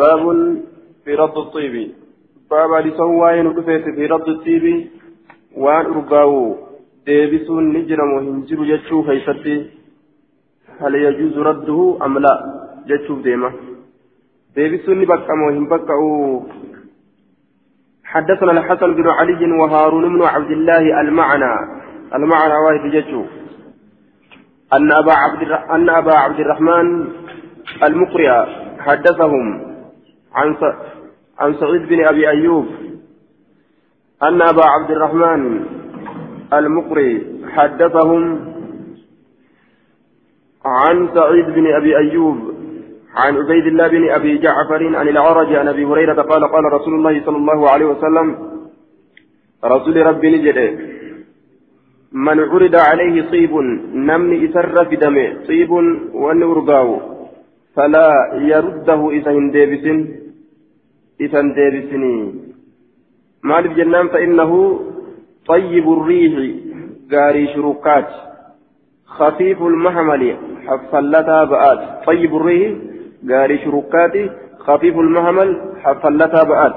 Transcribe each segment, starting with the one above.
باب في رد الطيب. باب لسوى ندفت في رد الطيب. وان أرقاو ديبسون نجرم وهنجر جتشو فيستي هل يجوز رده أم لا؟ جتشو ديما. ديبسون وهم بقى حدثنا الحسن بن علي وهارون بن عبد الله المعنى. المعنى واحد جتشو. أن أن أبا عبد الرحمن المقرئ حدثهم. عن عن سعيد بن أبي أيوب أن أبا عبد الرحمن المقري حدثهم عن سعيد بن أبي أيوب عن عبيد الله بن أبي جعفر عن العرج عن أبي هريرة قال قال رسول الله صلى الله عليه وسلم رسول ربي نجد من عرض عليه طيب نمني إسر في دمه طيب ونرقاه فلا يرده إذا هندبس إذا هندبسني مالف جنان فإنه طيب الريح غاري شروكات خفيف المحمل حفلتها بآت. طيب الريح غاري شروكات خفيف المحمل حفلتها بآت.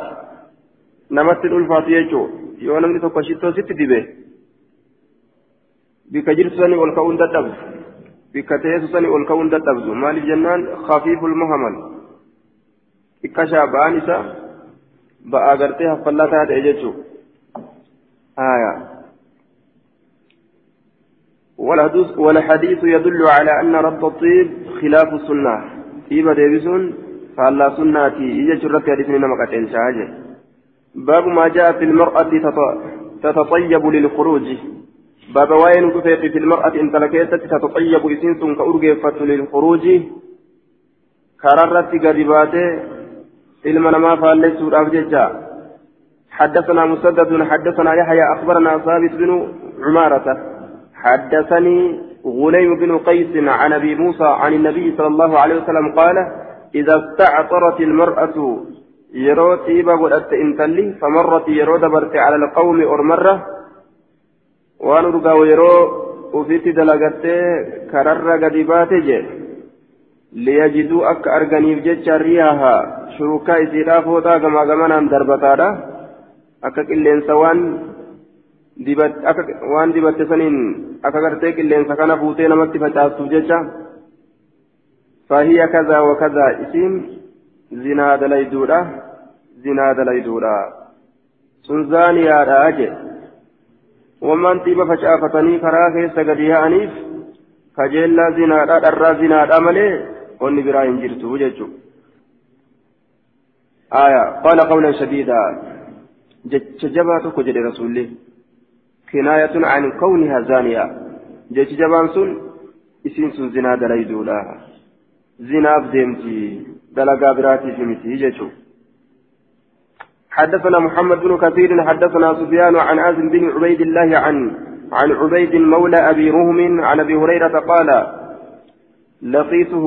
نمت الألفات يجو. يوانا من تقشيتو ست دبه بك جرسني والكون تدبس بك تيسسني والكون تدبس مالف جنان خفيف المحمل. إكشا بآنسا بآ غرتي حفلتها تأججو آية والحديث يدل على أن رد الطيب خلاف السنة طيب ديبسون فالله سناتي إجا جرت حديثني نمكت إن باب ما جاء في المرأة تتطيب للخروج باب وين كفيت في المرأة إن تلكيت تتطيب إسنس كأرجفت للخروج كررت قرباته إلما ما فالسوا الأفججا حدثنا مسدد حدثنا يحيى أخبرنا ثابت بن عمارة. حدثني غنيم بن قيس عن أبي موسى عن النبي صلى الله عليه وسلم قال إذا استعطرت المرأة يرو تيبا قلت انتلي فمرت يرو دبرت على القوم أرمرة. وأنرقى ويرو وفيت دلقت كرر قدبات ليجدوا أك أرغنيف جتش رياها شركاء سيرا فوتا كما كمان دربتادا akka qilleensa waan waan dibatte saniin akka gartee qilleensa kana fuutee namatti facaastuuf jecha fahiya kazaa wa kazaa isiin zinaa dalayduudha zinaa dalayduudha sun zaaniyaadha jedhe wammaan xiiba facaafatanii karaa keessa gadi yaa'aniif kajeellaa zinaadha dharraa zinaadha malee onni biraa hin jirtu jechuudha. آية قال قولا شديدا jabaa tokko jedhe rasuulli kinaayatun an kawnihaa zaaniyaa jechi jabaan sun isiin sun zinaa dalayduudha zinaaf deemti dalagaa biraatiif miti jechuu حدثنا محمد بن كثير حدثنا سفيان عن آزم بن عبيد الله عن عن عبيد مولى أبي رهم عن أبي هريرة قال لقيته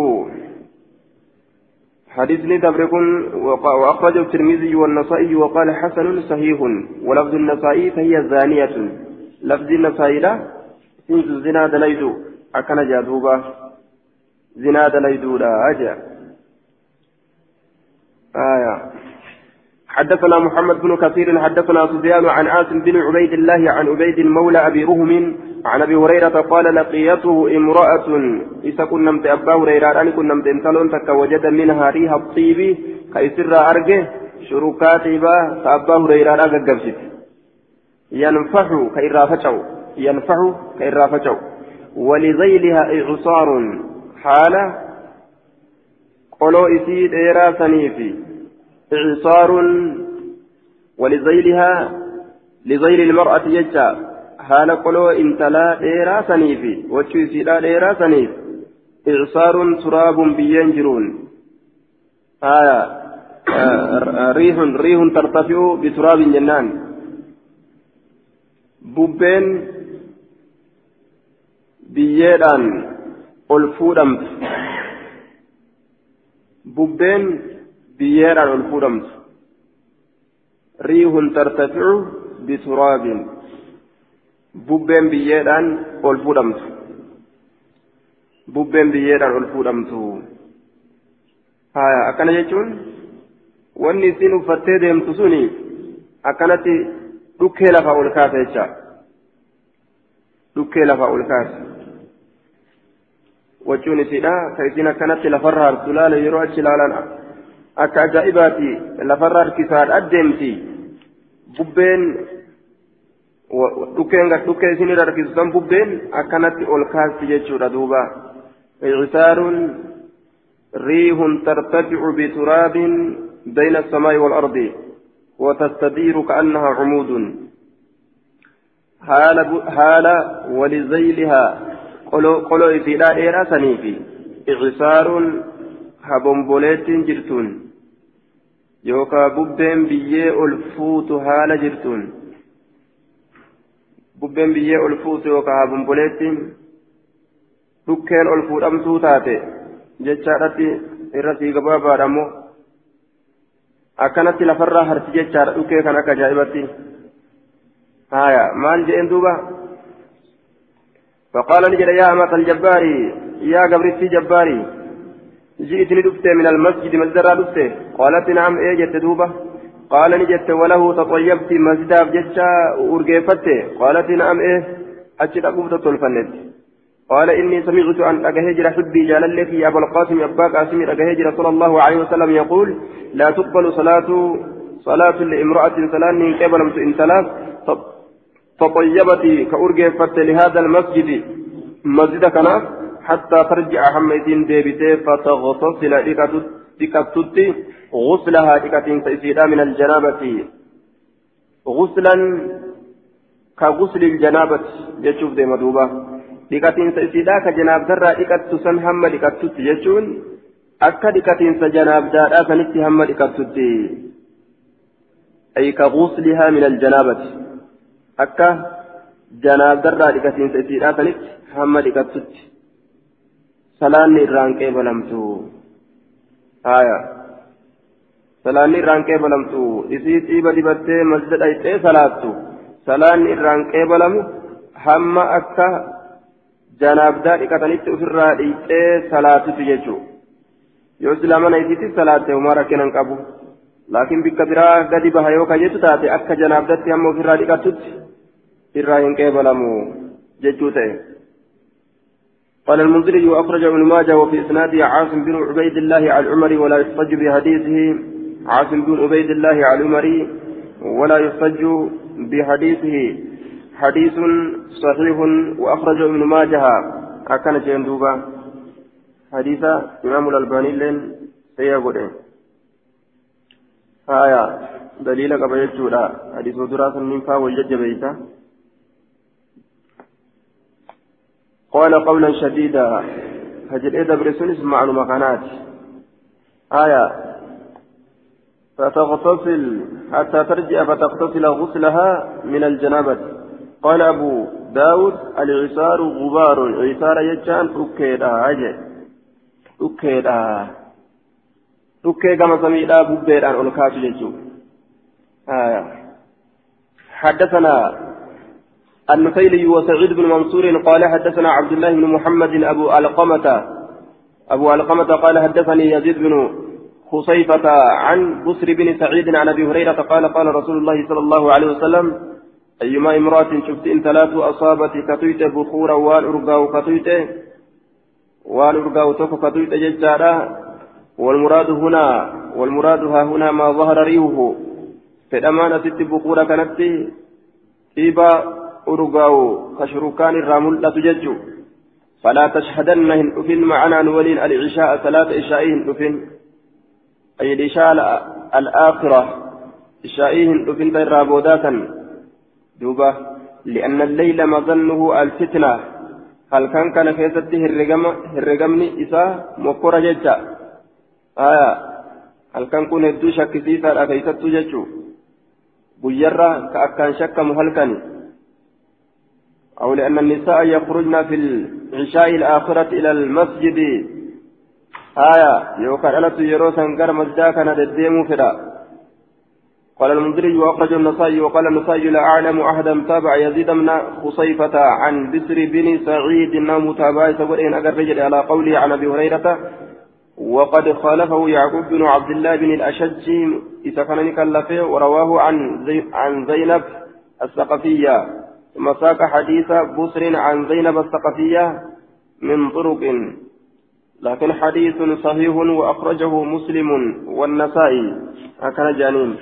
حديثني تبركن وأخرجه الترمذي والنسائي وقال حسن صحيح ولفظ النسائي فهي زانية. لفظ النسائي لا سنس زنا دليدو أكن جادوبا. زنا دليدو لا أجا. آية. حدثنا محمد بن كثير حدثنا سفيان عن عاصم بن عبيد الله عن عبيد مولى أبي رهم عن أبي هريرة قال لقيته امرأة إذا كنا نمت أبا هريرة ان كنا نمت انتلون تك وجد منها ريح الطيب كيسر أرجه شروكات با ابا هريرة اغغبست ينفح كيرافچو ينفح كيرافچو ولذيلها إعصار حال قلو إسي ديرا سنيفي. إعصار ولذيلها لذيل المرأة يجا. Haala qoloo intalaa dheeraa sanii fi wachuu isiidhaa dheeraa saniif icsaaruun turaabun biyyeen jiruun riihun riihun tartafi'u bituraabin jennaan bubbeen biyyeedhaan ol fuudhamtu bubbeen biyyeedhaan ol fuudhamtu riihun tartafi'u bituraabin bubbeen biyyeedhaan ol fuudhamtu bubbeen biyyeedhaan ol fuudhamtu haya akkana jechuun wanni isin uffattee deemtu suni akkanatti dhukkee lafa ol kaasa jecha dhukkee lafa ol kaasa wachuun isiidha ka isin akkanatti lafarra hartu laala yeroo achi laalan akka ajaa'ibaati lafarra harkisaadha addeemti bubbeen dhukkeen dhukkee isin irra harkisu san bubbeen akkanatti ol kaasti jechuudha duuba cisaaruun riihun tartaficu bituraabin بين السماء والأرض وتستدير كأنها عمود حال حال ولزيلها قلو في لا إيرا سنيفي إعصار هبومبوليت جرتون يوكا بوبين بيي ألفوت حال جرتون bubbeen biyyee ol fuutu yookaan habomboleettiin dhukkeen ol fuudhamtuu taate jechaadhatti irra sii gabaabaadha ammoo akkanatti lafarraa harti jechaadha dhukkee kan akka ajaa'ibatti haya maal jedheen duuba فقال نجد يا أمة الجبار يا قبرتي جباري جئتني دفته من المسجد مسجد دفته قالت نعم إيه جت دوبة قال نجت وله تطيبت مسجد بجتشا أرقيفته قالت نعم إيه أجد أقوم تطلفنت. قال إني سمعت أن أجهجر حبي جلال لك يا أبو القاسم أبا قاسم أجهجر صلى الله عليه وسلم يقول لا تقبل صلاة صلاة لامرأة سلام قبل إن ثلاث تطيبت كأرجفت لهذا المسجد. مسجد كناف حتى ترجع حميتين ديبتي فتغتسل لكتت غسلها لكتين تيسيرا من الجنابة غسلا كغسل الجنابة يشوف دي مدوبة ka janaabdarraa dhiqattu san hamma dhiqattutti jechuun akka dhiqatiinsa janaabdaadhaa sanitti hamma dhiqattutti ay ka guslihaa min aljanaabati akka janaabdarraa dhiqatiinsa isiidhaa sanitti hamma dhiqattutti salaanni irraan qeebalamtu haya salaanni irraan qeebalamtu isii xiiba dibattee masjida dhayxee salaattu salaanni irraan qeebalamu hamma akka janaabdaa dhiqatanitti ofirraa dhiixee salaatutu jechuudha yoo islaamana isiitti salaatte homaa rakkinan qabu laakiin bikka biraa gadi baha yoo kajetu taate akka janaabdatti hamma ofirraa dhiqatutti irraa hin qeebalamu jechuu ta'e. قال المنذري وأخرج ابن ماجه وفي إسناده عاصم بن عبيد الله العمري ولا يحتج بحديثه عاصم بن عبيد الله العمري ولا يحتج بحديثه. حديث صحيح وأخرجه ابن ماجه. أكن جندوبا حديث إمام الألباني لين سيقول آية دليل قبل الجودة حديث دراسة من فا والجج بيتا. قال قولا شديدا. هجل إذا برسول مع المكانات آية فتغتسل حتى ترجع فتغتسل غسلها من الجنابة. قال أبو داود العسار غبار عسار يجان أكيدا أجي. أكيدا أكي كما سميدا ببيران ألكات يجو آية حدثنا النفيلي وسعيد بن منصور قال حدثنا عبد الله بن محمد أبو علقمة أبو علقمة قال حدثني يزيد بن خصيفة عن بسر بن سعيد عن أبي هريرة قال قال رسول الله صلى الله عليه وسلم أيما امرأة شفت إن ثلاث أصابت كتويت بخورا وان أرقاو كتويت وان أرقاو توك كتويت ججارا والمراد هنا والمراد ها هنا ما ظهر ريحه فالأمانة ست بخورا كانت إيبا أرقاو كشركان الرامل لا تججو فلا تشهدن هن معنا نولين العشاء ثلاث إشائهن أفن. أي الإشاء الآخرة. إشائهن أفن بيرابوداتا دوبا لأن الليل مظنه الفتنة. هل كان كان كيستي هرقم هرقمني إساء مكورة ججا. آية هل كان كون هدو شك سيسا أكيست ججو. بيرة كأكان شك مهلكني أو لأن النساء يخرجن في العشاء الآخرة إلى المسجد. آية يوكان أنا تجروسا قال مسجدا كان دديمو فدا قال المنذري وأخرج النسائي وقال النسائي لا أعلم أحدا تابع يزيد من خصيفة عن بسر بن سعيد إنه متابع سوى إن أجر رجل على قوله عن أبي هريرة وقد خالفه يعقوب بن عبد الله بن الأشج إذا كان كلفه ورواه عن عن زينب الثقفية ثم ساق حديث بصر عن زينب الثقفية من طرق لكن حديث صحيح وأخرجه مسلم والنسائي هكذا جانين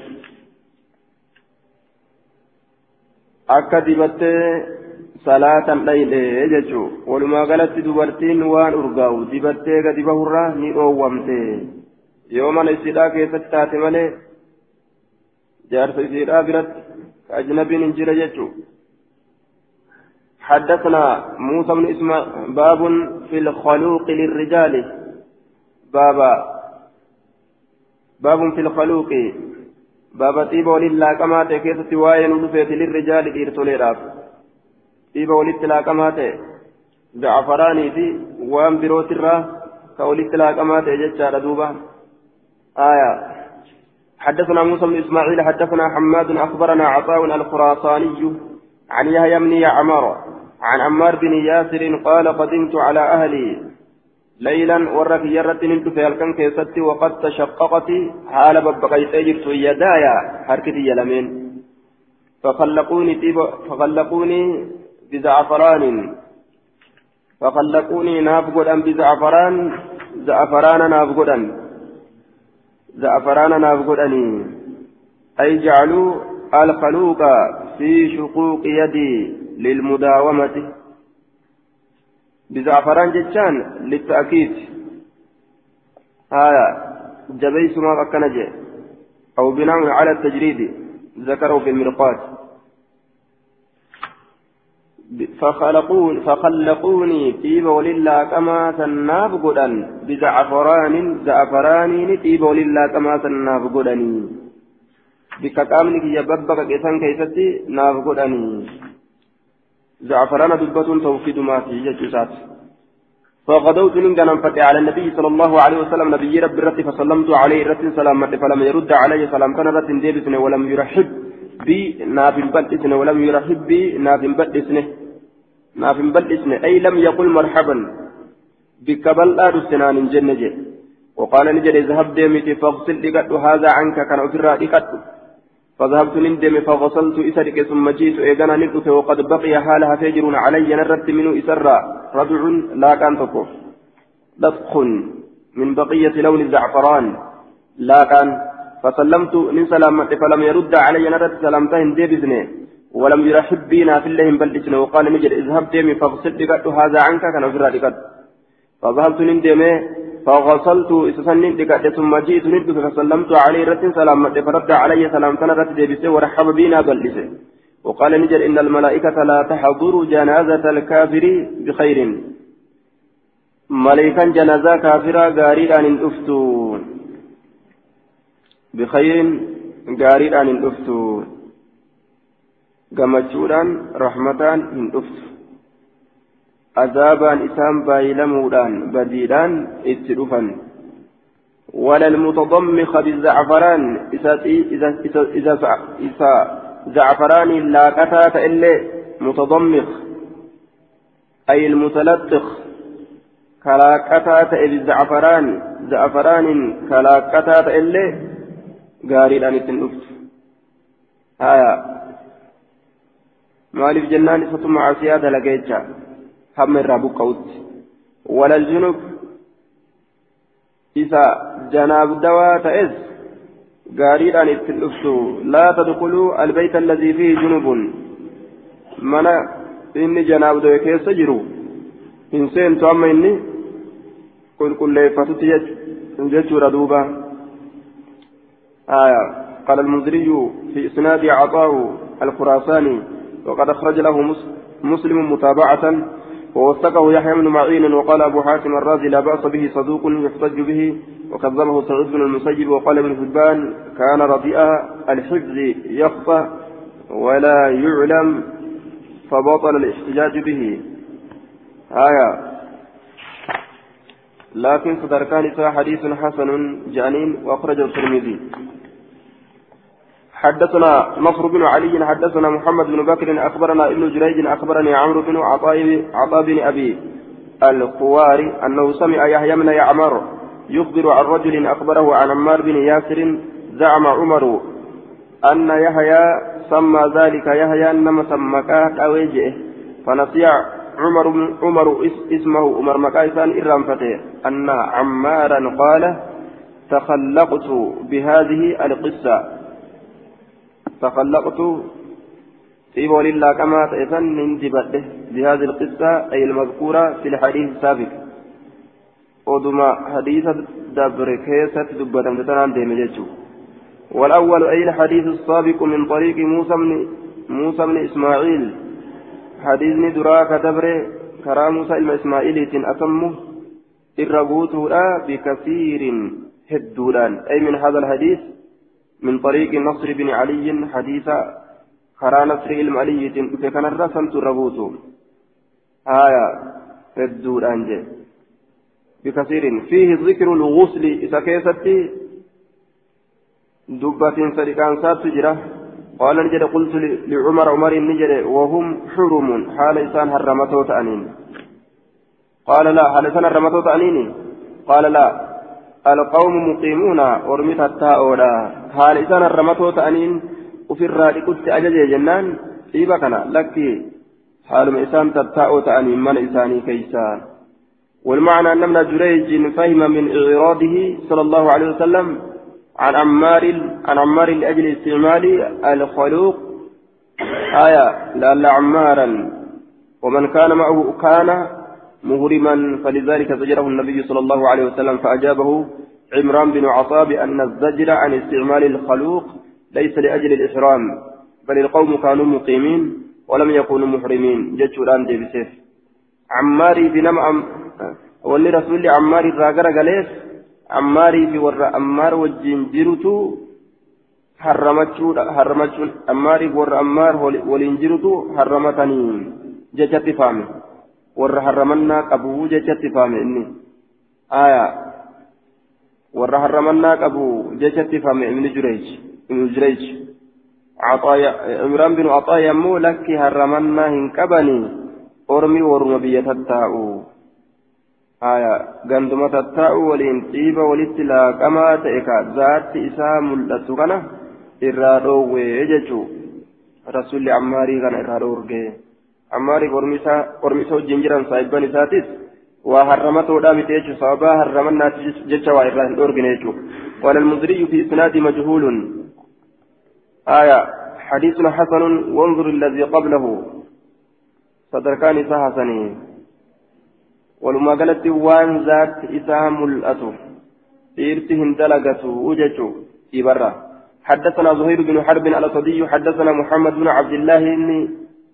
jechuun walumaa galatti dubartiin waan urgaa'u dibattee gadi bahurraa ni dhoowwamte yoo mana isiidhaa keessatti taate malee jaarsa isiidhaa biratti ka ajnabiin hin jire jechuun. حدثنا موسى بن اسماعيل باب في الخلوق للرجال. بابا باب في الخلوق. بابا طيب ولله كما تكيست واين ودفيت للرجال إرتوليراف طيب ولله كما زعفراني في وان بروت الرا كولله كما تجتشار دوبا آية. حدثنا موسى بن إسماعيل حدثنا حماد أخبرنا عطاء الخراساني عن يحيى بن يعمر. عن عمار بن ياسر قال قدمت على أهلي ليلا ورك يرت نلت في الكن كيستي وقد تشققت حال ببقيت جرت يدايا حركتي يلمين فخلقوني تيب فخلقوني بزعفران. فخلقوني نافقدا بزعفران زعفران نافقدا زعفران نافقدني أي جعلوا الخلوق في شقوق يدي. للمداومة. بزعفران جتان للتأكيد. آية جبيس ما أكنجي أو بناء على التجريد ذكره في المرقات فخلقون فخلقوني طيب ولله كما سناف قدن بزعفران زعفران طيب ولله كما سناف قدني بكتامنك يببك كيسان كيستي ناف قدني زعفران دبة توكيد ما في جسات فغدوت من جنان على النبي صلى الله عليه وسلم نبي رب الرت فسلمت عليه رت سلامة فلم يرد علي سلام. كان رت ديبسني ولم يرحب بي ناف بلسني ولم يرحب بي ناف بلسني ناف بلسني أي لم يقل مرحبا بك بل سنان جنة وقال نجد اذهب ديمتي فاغسل لقد هذا عنك كان أفرا لقد. فذهبت نندم فغسلت إسرك ثم جئت إيقنا نلقت وقد بقي حالها فجر علي نرت منه إسرا ربع لا كان تقف لطخ من بقية لون الزعفران. لا كان. فسلمت من سلامة فلم يرد علي نرت سلامتين دي بزني ولم يرحب بنا في الله بل وقال نجد اذهب ديمي فاغسل هذا عنك كان في فذهبت نندم فغسلت إسسنين دقات ثم جئت ندك فسلمت عليه رت سلامة فرد علي سلام رت ديبسي ورحب بنا بلسي وقال نجر إن الملائكة لا تحضر جنازة الكافر بخير. ملائكة جنازة كافرة غارير أن أفتون. بخير غارير أن أفتون. gammachuudhaan rahmataan hin dhuftu عذابان إسام بايلمودان بديدان اتلفا ولا المتضمخ بالزعفران إذا إذا إذا إذا, زعفران لا كتات إلا متضمخ. أي المتلطخ كلا كتات بالزعفران زعفران كلا كتات إلا قاري أن تنفت آية. مالف جنان فتم عسيادة لقيتها. هم الرابو قوت ولا الجنوب إذا جناب دواء تئز قارير أن التلفتو لا تدخلوا البيت الذي فيه جنوب من إني جناب دواء كيس جرو إن سين توما إني قل كل فتت جتشور دوبا آية قال المنذري في إسناد عطاه الخراساني وقد أخرج له مسلم متابعة ووثقه يحيى بن معين وقال أبو حاتم الرازي لا بأس به صدوق يحتج به وكذبه سعيد بن المسيب وقال ابن حبان كان رديء الحفظ يخفى ولا يعلم فبطل الاحتجاج به. آية. لكن صدركان حديث حسن جانين وأخرجه الترمذي. حدثنا نصر بن علي حدثنا محمد بن بكر أخبرنا ابن جريج أخبرني عمرو بن عطاء عطاء بن أبي القواري أنه سمع يحيى بن يعمر يخبر عن رجل أخبره عن عمار بن ياسر زعم عمر أن يحيى سمى ذلك يحيى إنما سمكاه أويجئه فنسي عمر عمر اسمه عمر مكايسان إرام فتيه أن عمارا قال تخلقت بهذه القصة. تخلقت طيب ولله كما تأذن دبته بهذه القصة أي المذكورة في الحديث السابق. ودما حديث دبر كيسة دبة تتنام ديم والأول أي الحديث السابق من طريق موسى بن موسى بن إسماعيل. حديثني دراك دبر كرا موسى إلما إسماعيل أتمه. الربوت بكثير هدودان. أي من هذا الحديث من طريق نصر بن علي حديث كرا نصر علم علي فكان الرسم الربوت آية هدودان جي بكثير فيه ذكر الغسل. إذا كيستي دبة سرقان سات جرة قال نجد قلت لعمر. عمر نجد وهم حرم. حال إنسان هرمته تأنين. قال لا. حال إنسان هرمته تأنين. قال لا. القوم مقيمون ورمت التاؤلا حال إنسان هرمته تأنين وفي الرادي قلت أجل جنان إيبكنا لك حال إنسان تتاؤ تأنين من إنساني كيسان والمعنى أن ابن جريج فهم من إعراضه صلى الله عليه وسلم عن عمار عن عمار لأجل استعمال الخلوق. آية لأن عمارا ومن كان معه كان مغرما فلذلك زجره النبي صلى الله عليه وسلم فأجابه عمران بن عطاء بأن الزجر عن استعمال الخلوق ليس لأجل الإحرام بل القوم كانوا مقيمين ولم يكونوا محرمين جدت الآن دي بسيف عماري بنم واللي رسول عماري راقر قليس ammaar wajjin jirutu harramachuudha harramachuun ammaarii fi warra ammaar waliin jirutu harramatanii jechatti faame warra harramannaa qabu jechatti faame inni aayaa warra harramannaa qabu jechatti faame ibni jureej ibnu jureej imraan binu axaaya ammoo lakki harramannaa hin qabanii ormi warruma biyya tattaa'u haya ganduma tattaa'u waliin xiiba walitti laaqamaa ta'e ka zaatti isaa mul'atu kana irraa dhoowwee jechuu rasulli ammaarii kana irraa dhoorgee ammaarii qormisa wajjin jiran saahibban isaatis waa harramatoodhaa miti jechuu sababaa harramannaati jecha waa irraa hin dhoorgine jechuu قال المزري في إسناد مجهول آية حديث حسن وانظر الذي قبله صدركان حسنين walumaa galatti waan zaatti isaa mul'atu dhiirti hin dalagatu ujechuu dhiibarra حدثنا زهير بن حرب الأسدي حدثنا محمد بن عبد الله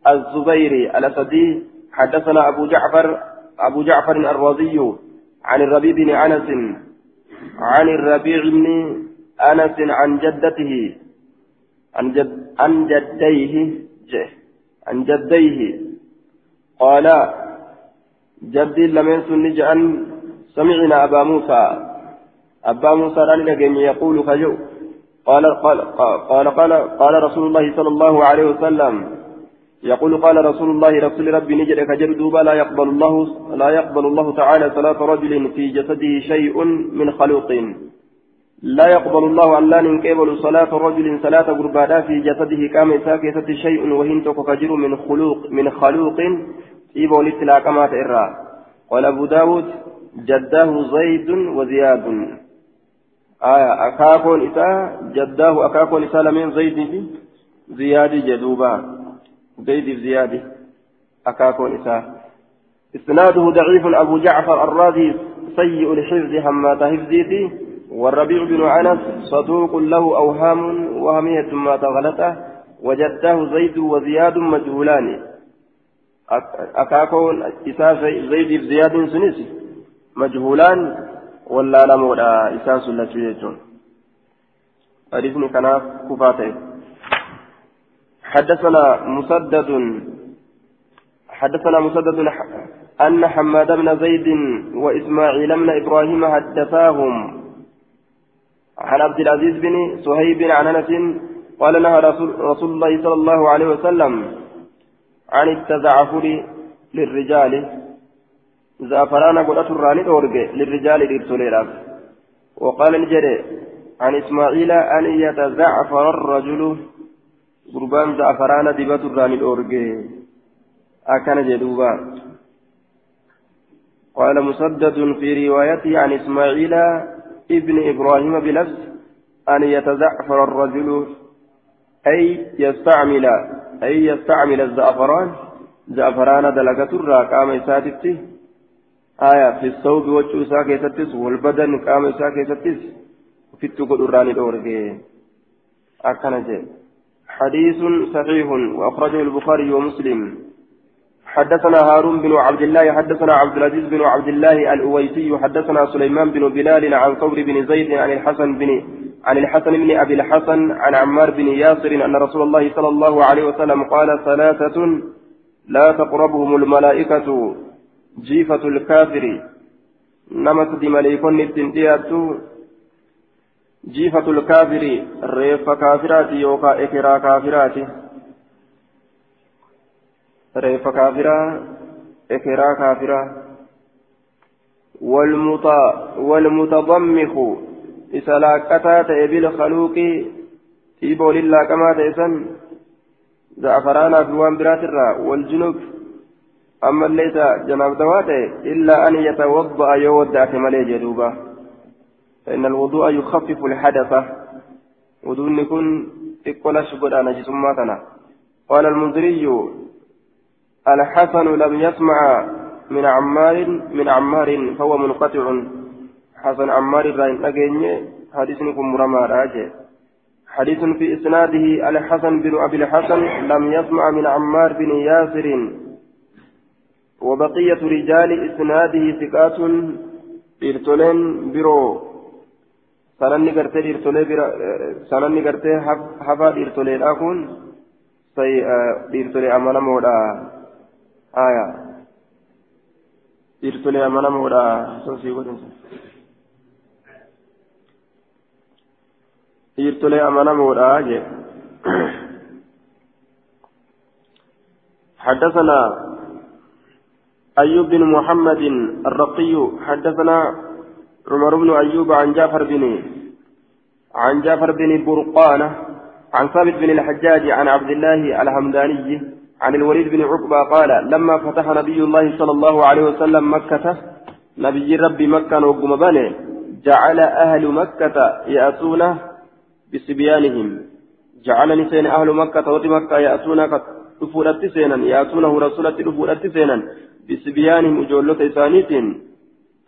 الزبيري الأسدي حدثنا أبو جعفر أبو جعفر الرازي عن الربيع بن أنس عن الربيع بن أنس عن جدته عن جد عن جديه عن جديه قال جدي لمن سن جأن سمعنا أبا موسى. أبا موسى رأني يقول خجو قال قال قال قال قال رسول الله صلى الله عليه وسلم يقول قال رسول الله رسول ربي نجد كجر دوبا لا يقبل الله لا يقبل الله تعالى صلاة رجل في جسده شيء من خلوق. لا يقبل الله أن لا ننقبل صلاة رجل صلاة قربانا في جسده كام ساكتة شيء وهن كجر من خلوق من خلوق. إيبا ولت لاقمات إرى قال أبو داود جداه زيد وزياد. آية أكاكون إساء جداه أكاكون إساء لمن زيد زياد جدوبا. زيد في زياد أكاكون إساء. إسناده ضعيف أبو جعفر الرازي سيء الحفظ همات حفظه والربيع بن أنس صدوق له أوهام وهمية ما تغلطه وجداه زيد وزياد مجهولان. akaakoon isaa zaydiif ziyaadiin sunis majhuulaan wallaalamoodha isaan sun lachuu jechuun حديثني كناف كفاته حدثنا مسدد حدثنا مسدد أن حماد بن زيد وإسماعيل بن إبراهيم حدثاهم. عن عبد العزيز بن صهيب عن أنس قال نهى رسول, رسول الله صلى الله عليه وسلم عن التزعفر للرجال. زعفران قد أتراني أورجي للرجال للرسوليراف وقال نجري عن إسماعيل أن يتزعفر الرجل. قربان زعفران دبت الراني الأورجي أكن جدوبا قال مسدد في روايته عن إسماعيل ابن إبراهيم بلفظ أن يتزعفر الرجل أي يستعمل أي يستعمل الزعفران زعفران دلقة الراقام إساتتي آية في الصوب وجه إساكيستس والبدن قام إساكيستس في التقل الراني دورك أكنجي حديث صحيح وأخرجه البخاري ومسلم. حدثنا هارون بن عبد الله حدثنا عبد العزيز بن عبد الله الأويسي حدثنا سليمان بن بلال عن ثور بن زيد عن الحسن بن عن الحسن بن أبي الحسن عن عمار بن ياسر أن رسول الله صلى الله عليه وسلم قال ثلاثة لا تقربهم الملائكة جيفة الكافر. نمت دي مليكون التنتياتو جيفة الكافر ريف كافرات يوكا إكرا كافرات ريف كافرة إكرا كافرة والمت والمتضمخ إسلاكتا تأبيل خلوقي تيبو لله كما تيسن زعفرانا في وان والجنوب أما ليس جناب دواته إلا أن يتوضأ يودع كمالي جدوبا فإن الوضوء يخفف الحدث. وضوء يكون إقوال شبر أنا جسماتنا قال المنذري الحسن لم يسمع من عمار من عمار فهو منقطع. حسن عمار راين أجيني حديث نكون مرمى راجع. حديث في إسناده الحسن بن أبي الحسن لم يسمع من عمار بن ياسر. وبقية رجال إسناده ثقات. إرتولين برو. Sananni gartee dhiirtolee bira sananni gartee hafaa dhiirtoleen kun dhiirtolee amanamoodha aya dhiirtolee amanamoodha sosii godhinsa dhiirtolee amanamoodha jee حدثنا أيوب بن محمد الرقي حدثنا عمر بن أيوب عن جعفر بن عن جعفر بن برقانة عن ثابت بن الحجاج عن عبد الله الحمداني عن الوليد بن عقبة قال لما فتح نبي الله صلى الله عليه وسلم مكة نبي ربي مكة وقم بني جعل أهل مكة يأتون بصبيانهم. جعل نسين أهل مكة وتي مكة يأتون قد سينا يأتونه رسولة دفورت سينا بسبيانهم أجولة إسانيتين.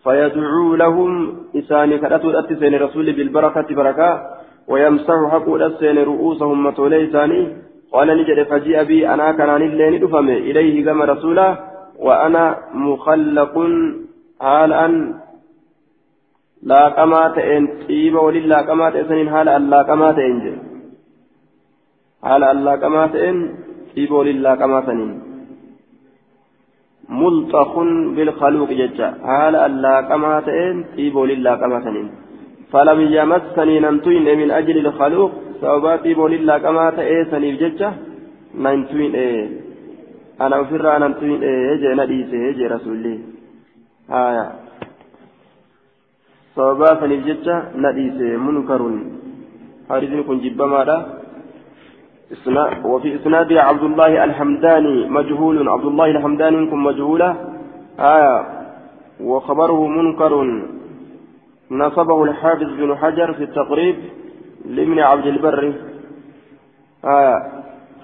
فيدعو لهم إساني كراتو أتسين رسول بالبركة بركة ويمسح حقو السين رؤوسهم متولي إساني. قال نجد فجيء بي أنا كان اللين إليه كما وأنا مخلق حالا لا كما تئن طيب ولله كما تئسنين حالا لا كما تئن حالا لا كما تئن كما تئن ملطخ بالخلوق ججا. حال ألا كما تئن طيبوا لله كما تنين. فلم يمسني نمتين من أجل الخلوق سوابا طيبوا لله كما تئسني ججا. نمتين إيه. أنا أفر نمتين إيه. جي نديسي جي رسولي. آية. سوابا سني ججا نديسي منكر حديث كن جبا ماذا؟ وفي إسناد عبد الله الحمداني مجهول. عبد الله الحمداني كن مجهولة؟ آية. وخبره منكر. نصبه الحافظ بن حجر في التقريب لابن عبد البر. آية.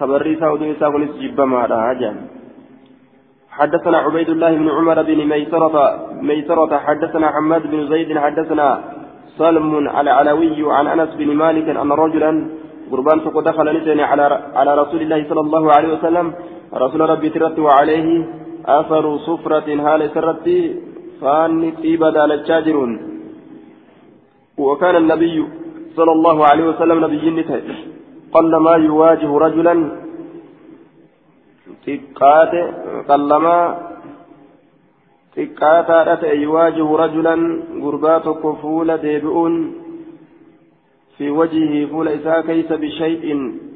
خبر سعود ساكن جب ما حدثنا عبيد الله بن عمر بن ميسرة ميسرة. حدثنا حماد بن زيد. حدثنا سلم العلوي عن أنس بن مالك أن رجلا قربان تقو دخل نسيني على على رسول الله صلى الله عليه وسلم. رسول ربي ترت وعليه أثر صفرة هال سرتي فان طيبة دالتشاجرون وكان النبي صلى الله عليه وسلم نبي نته قلما يواجه رجلا؟ تقات قلما تقات يواجه رجلا؟ قرباتك فول ديبؤون في وجهه فول إساء كيس بشيء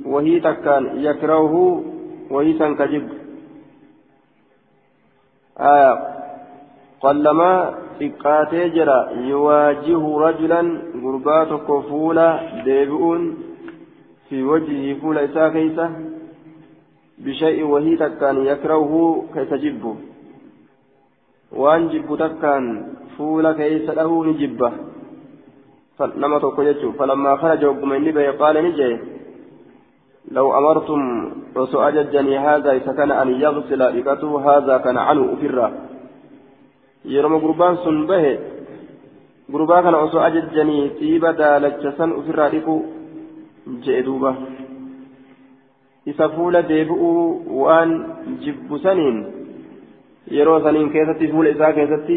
وهي تكان يكرهه وهي تنكجب آه قلما jira yuwaajihu rajulan gurbaa tokko fuula deebi'uun fi wajjihii fuula isaa keeysa bishay'in wahii takkaan yakrahuhu keessa jibbu waan jibbu takkaan fuula keeysa dhahuu nama jechuun falammaa kharaja hogguma inni bahe qaala ni jee لو أمرتم وسؤججني هذا إذا كان أن يغسل إقته هذا كان عنه أفرا يرمى قربان سن به قربان كان وسؤججني تيبا دالجسن أفرا إكو جئدوبا isa fuula deebi'uu waan jibbu saniin yeroo saniin keessatti fuula isaa keessatti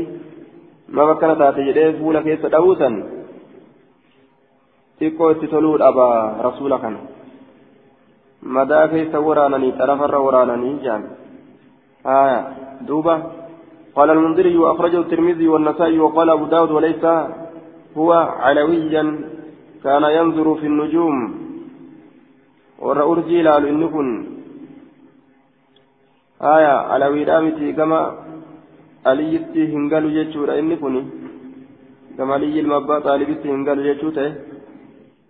ma bakkana taate jedhee fuula keessa dha'uusan xiqqoo itti toluu dhaba rasuula kana madaa keessa waraananii xarafarra waraananii jaan آية دوبة قال المنذري وأخرجه الترمذي والنسائي وقال أبو داود وليس هو علويا كان ينظر في النجوم warra urjii ilaalu inni kun aya alawiidhaa miti gama aliyyitti hin galu jechuudha inni kun gama aliyyi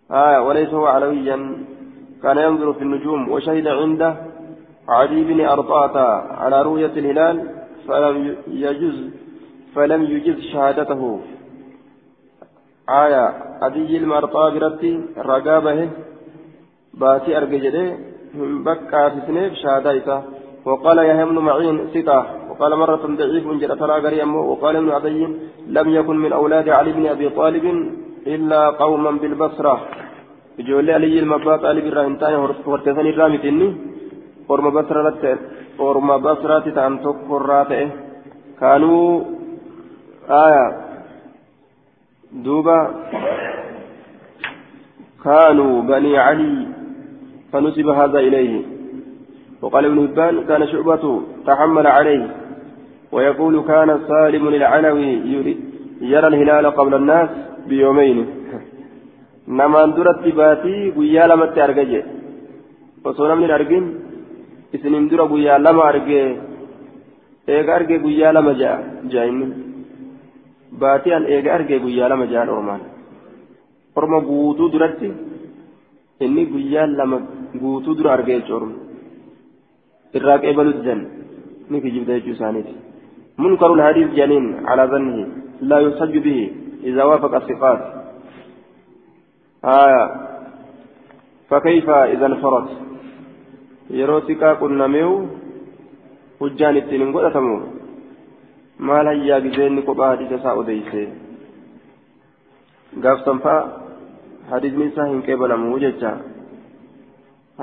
aya walaysa huwa alawiyan كان ينظر في النجوم وشهد عنده عدي بن أرطاة على رؤية الهلال فلم يجز فلم يجز شهادته. آية عدي المرطاة برتي رقابة باتي أرججده بكى في سنيف شهادة وقال يا بن معين ثقة وقال مرة ضعيف جرى ترى وقال ابن عدي لم يكن من أولاد علي بن أبي طالب إلا قوما بالبصرة xaalib irraa hin taane horteesan irraa miti inni orma basraatti orma basraatti ta'an tokkorraa ta'e kaanuu aya duuba كانوا بني علي فنسب هذا إليه وقال ابن هبان كان شعبة تحمل عليه ويقول كان سالم العلوي يرى الهلال قبل الناس بيومين namaan duratti baatii guyyaa lamatti arga jee osoo namni argin isiniin dura guyyaa lama argee eega argee guyyaa lama ja'a jaa'inni baatii an eega argee guyyaa lama ja'an ormaan orma guutuu duratti inni guyyaa lama guutuu dura argee jechuudha irraa qeebalutti jan ni kijibda jechuu isaaniiti منكر الحديث جنين على ظنه لا يحتج به إذا وافق الثقات آية فكيف إذا انفرد يروتك كنا ميو hujjaan ittiin hin godhatamu maal hayyaa gizeenni kophaa hadiisa isaa odeyse gaafsanfaa hadiisni isaa hin qeebalamuu jecha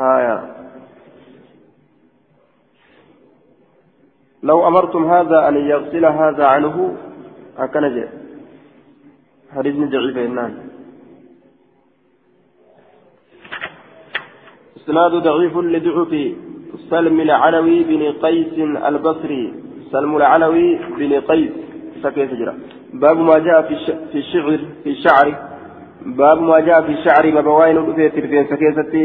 haya لو أمرتم هذا أن يغسل هذا عنه أكنج حديث ضعيف إنان إسناد ضعيف لضعف. سلم العلوي بن قيس البصري. سلم العلوي بن قيس. سكيت جرا باب ما جاء في في الشعر في الشعر. باب ما جاء في الشعر. مبواين رفيت رفين سكيتتي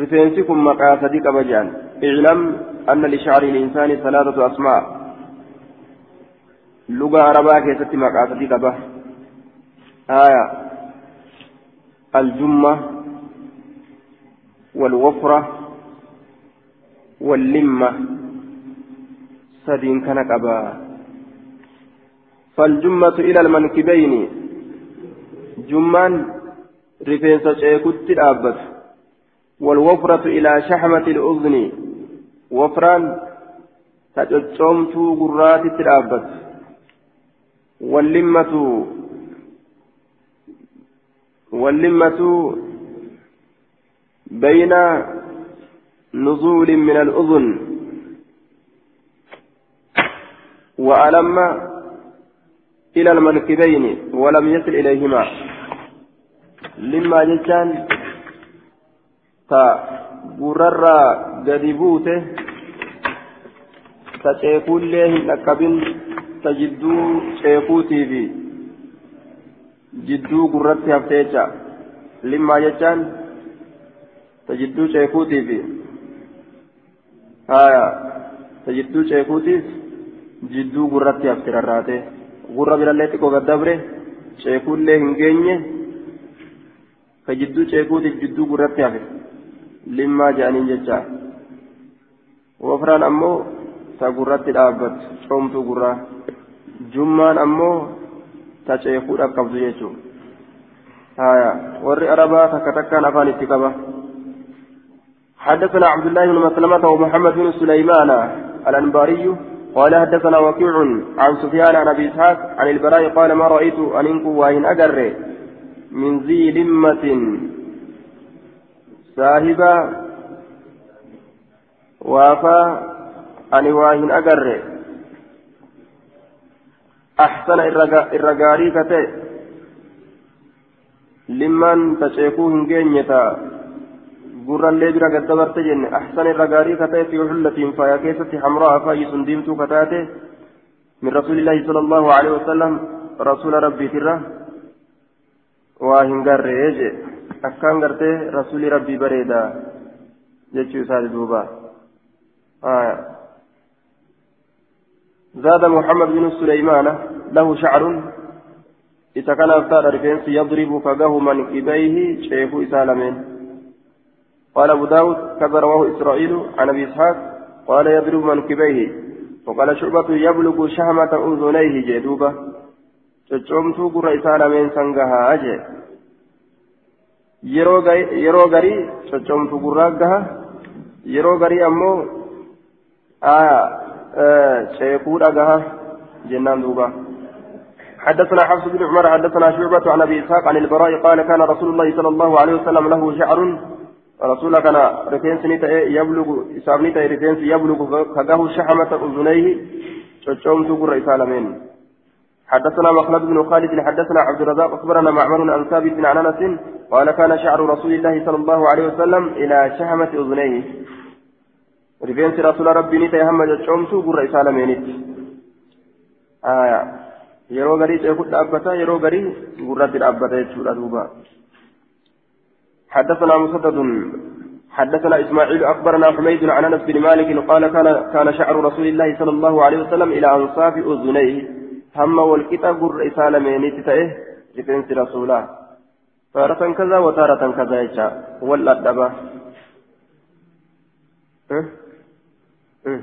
رفينسكم مقاصدك بجان اعلم أن لشعر الإنسان ثلاثة أسماء لغة عربية كيست مقاصدك به آية الجمة والوفرة واللمة سدين كان قبا فالجمة إلى المنكبين جمان رفيس شيكت الأبد والوفرة إلى شحمة الأذن وفران تجمت قرات الأبد واللمة واللمة بين نزول من الأذن وألم إلى المنكبين ولم يصل إليهما. لما جتان تا غرر قدبوته تشيكون له لكبن تجدو شيكوتي في جدو قررت هفتيجا لما جتان tajidduu ceekuutiif haya tajidduu ceekuutiif jidduu gurratti hafte rarraate gurra birallee xiqqoo gaddabre ceekuullee hin geenye ka jidduu ceekuutiif jidduu gurratti hafe limmaa jedhaniin jecha wofraan ammoo ta gurratti dhaabbattu coomtuu gurraa jummaan ammoo ta ceekuudhaaf qabdu jechuudha haya warri arabaa takka takkaan afaan itti qaba حدثنا عبد الله بن مسلمة ومحمد بن سليمان الأنباري قال حدثنا وكيع عن سفيان عن أبي إسحاق عن البراء قال ما رأيت أن إنكو وإن أجر من ذي لمة صاحب وافى أن وإن أجر أحسن الرجاري كتئ لمن تشيكوه هنجينيتا gurrallee bira gaddabarte jenne ahsan irra gaarii kata'e fi xullatiin faaya keessatti hamraa faayisun diimtuu kataate min rasuulillaahi sala allahu alehi wasalam rasuula rabbiitirra waa hin garree je akkaan gartee rasuuli rabbii bareeda jechuu isaati duuba زاد محمد بن سليمان له شعر إذا كان أفتاد رفينس يضرب كجه من إبيه شيخ إسالمين قال أبو داود كذا رواه إسرائيل عن أبي إسحاق قال يضرب منكبيه وقال شعبة يبلغ شهمة أذنيه جدوبة. تشومتو قر إسالة من سنغها أجي yeroo garii coccomtu gurraa gaha yeroo garii ammoo ceekuudha gaha jennaan duuba. حدثنا حفص بن عمر حدثنا شعبة عن أبي إسحاق عن البراء قال كان رسول الله صلى الله عليه وسلم له شعر رسول kan rifeensi يبلغ إسام نتا rifeensi يبلغ كجاه شحمة أذنيه coomtuu gurra isaa lameenii حدثنا مخلد بن خالد حدثنا عبد الرزاق أخبرنا معمر عن ثابت عن أنس قال كان شعر رسول الله صلى الله عليه وسلم إلى شحمة أذنيه رفينس رسول ربي نتا هم شوم تقر إسالمين آية yeroo garii ceekut dhaabbata yeroo garii gurratti dhaabbata jechuudha duuba حدثنا مسدد حدثنا اسماعيل اخبرنا حميد عن انس بن مالك قال كان كان شعر رسول الله صلى الله عليه وسلم إلى انصاف اذنيه هم والكتاب الرسالة من تتئه جفنس رسوله تارة كذا وتارة كذا يشاء والأدبة أه؟ أه؟ أه؟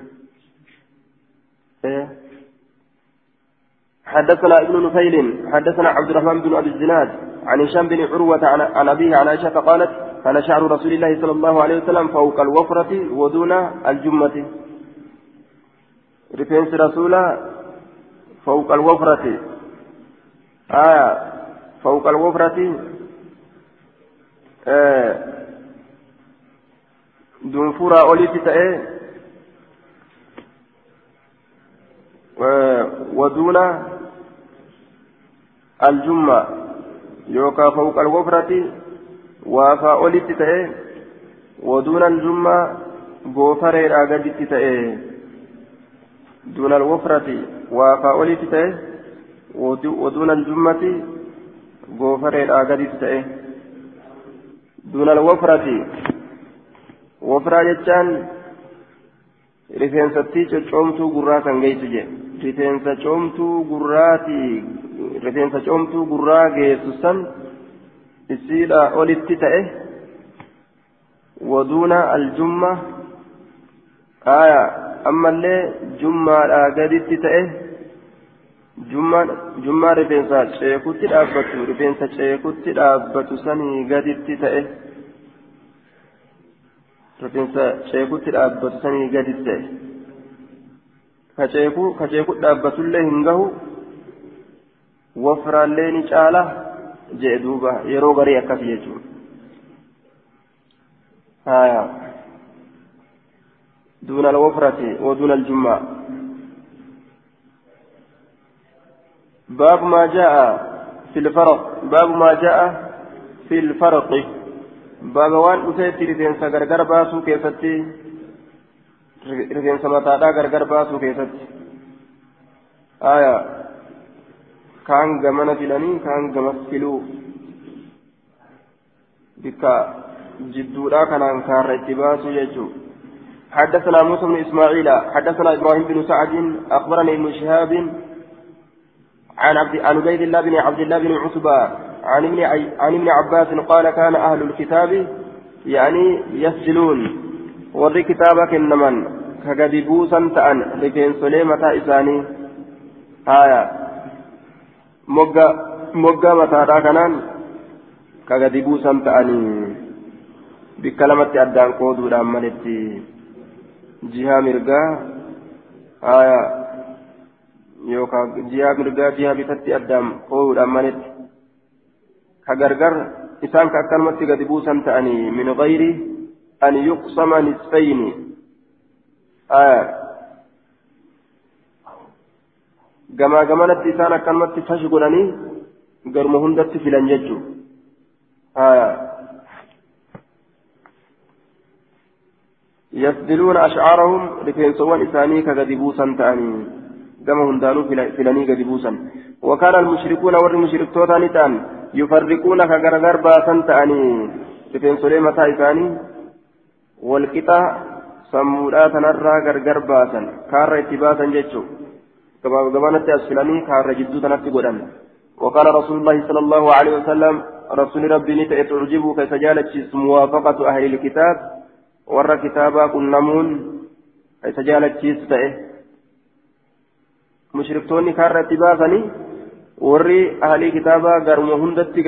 حدثنا ابن نفيل حدثنا عبد الرحمن بن أبي الزناد عن هشام بن عروة عن, أبيه عن عائشة قالت كان شعر رسول الله صلى الله عليه وسلم فوق الوفرة ودون الجمة. رفنس رسول فوق الوفرة. آية فوق الوفرة. آه. دون فرا أوليتي تأي ودون الجمة يوكا فوق الوفرة وافا أوليت تأي ودون الجمة goofareen gaditti ta'e. دون الوفرة وافا olitti ta'e ودون الجمة goofareen gaditti ta'e. دون الوفرة وفرة jettaan coccomtuu gurraa kan geessu je rifeensa coomtuu gurraati rifeensa coomtuu gurraa geessu san isiidha olitti ta'e waduuna aljumma aya ammallee jummaadha gaditti ta'e jummaa rifeensa ceekutti dhaabbatu rifeensa ceekutti dhaabbatu sanii gaditti ta'e rifeensa ceekutti dhaabbatu sanii gadi ta'e ka ceeku dhaabbatullee hin gahu wafraallee ni caala jee duuba yeroo garii akkas jechuun haya دون الوفرة ودون الجمعة باب ما جاء في الفرق باب ما جاء في الفرق baaba waan dhufeetti rifeensa gargar baasuu keessatti rifeensa mataadhaa gargar baasuu keessatti. Aya kaan gamana filanii kaan gamas filuu bikka jidduudhaa kanaan kaarra itti baasuu حدثنا موسى بن إسماعيل حدثنا إبراهيم بن سعد أخبرني ابن شهاب عن عبد عن عبيد الله بن عبد الله بن عتبة عن ابن عن ابن عباس قال كان أهل الكتاب يعني يسجلون وري كتابك إنمن كغدبوسا تأن لكن سليمة إساني آية مجا مجا متى كانان كغدبوسا تأني بكلمة أدان قودو لأمنتي jihaa mirgaa haya yookaan jihaa mirgaa jihaa bitatti addaan qooduudhaan manetti ka gargar isaan ka akkanumatti gadi buusan ta'anii min gayri an yuqsama nisfayni haya gamaa gamanatti isaan akkanumatti fashi godhanii garuma hundatti filan haya يسدلون أشعارهم لكنسوان إساني كغدبوسا تأني. كما هندانو فلاني غدبوسا وكان المشركون ور المشركتوتا نتان يفرقون كغرغر باسا تأني. لكنسولي متى إساني والقطع sammuudhaa tanarraa gargar baasan kaarra itti baasan jechuu gabaanatti as filanii kaarra jidduu tanatti وقال رسول الله صلى الله عليه وسلم رسول ربي نتأ تعجبك سجالة موافقة أهل الكتاب warra kitaabaa qunnamuun isa jaalachiisu ta'e mushriktoonni kaarra itti baasanii warri ahalii kitaabaa garuma hundatti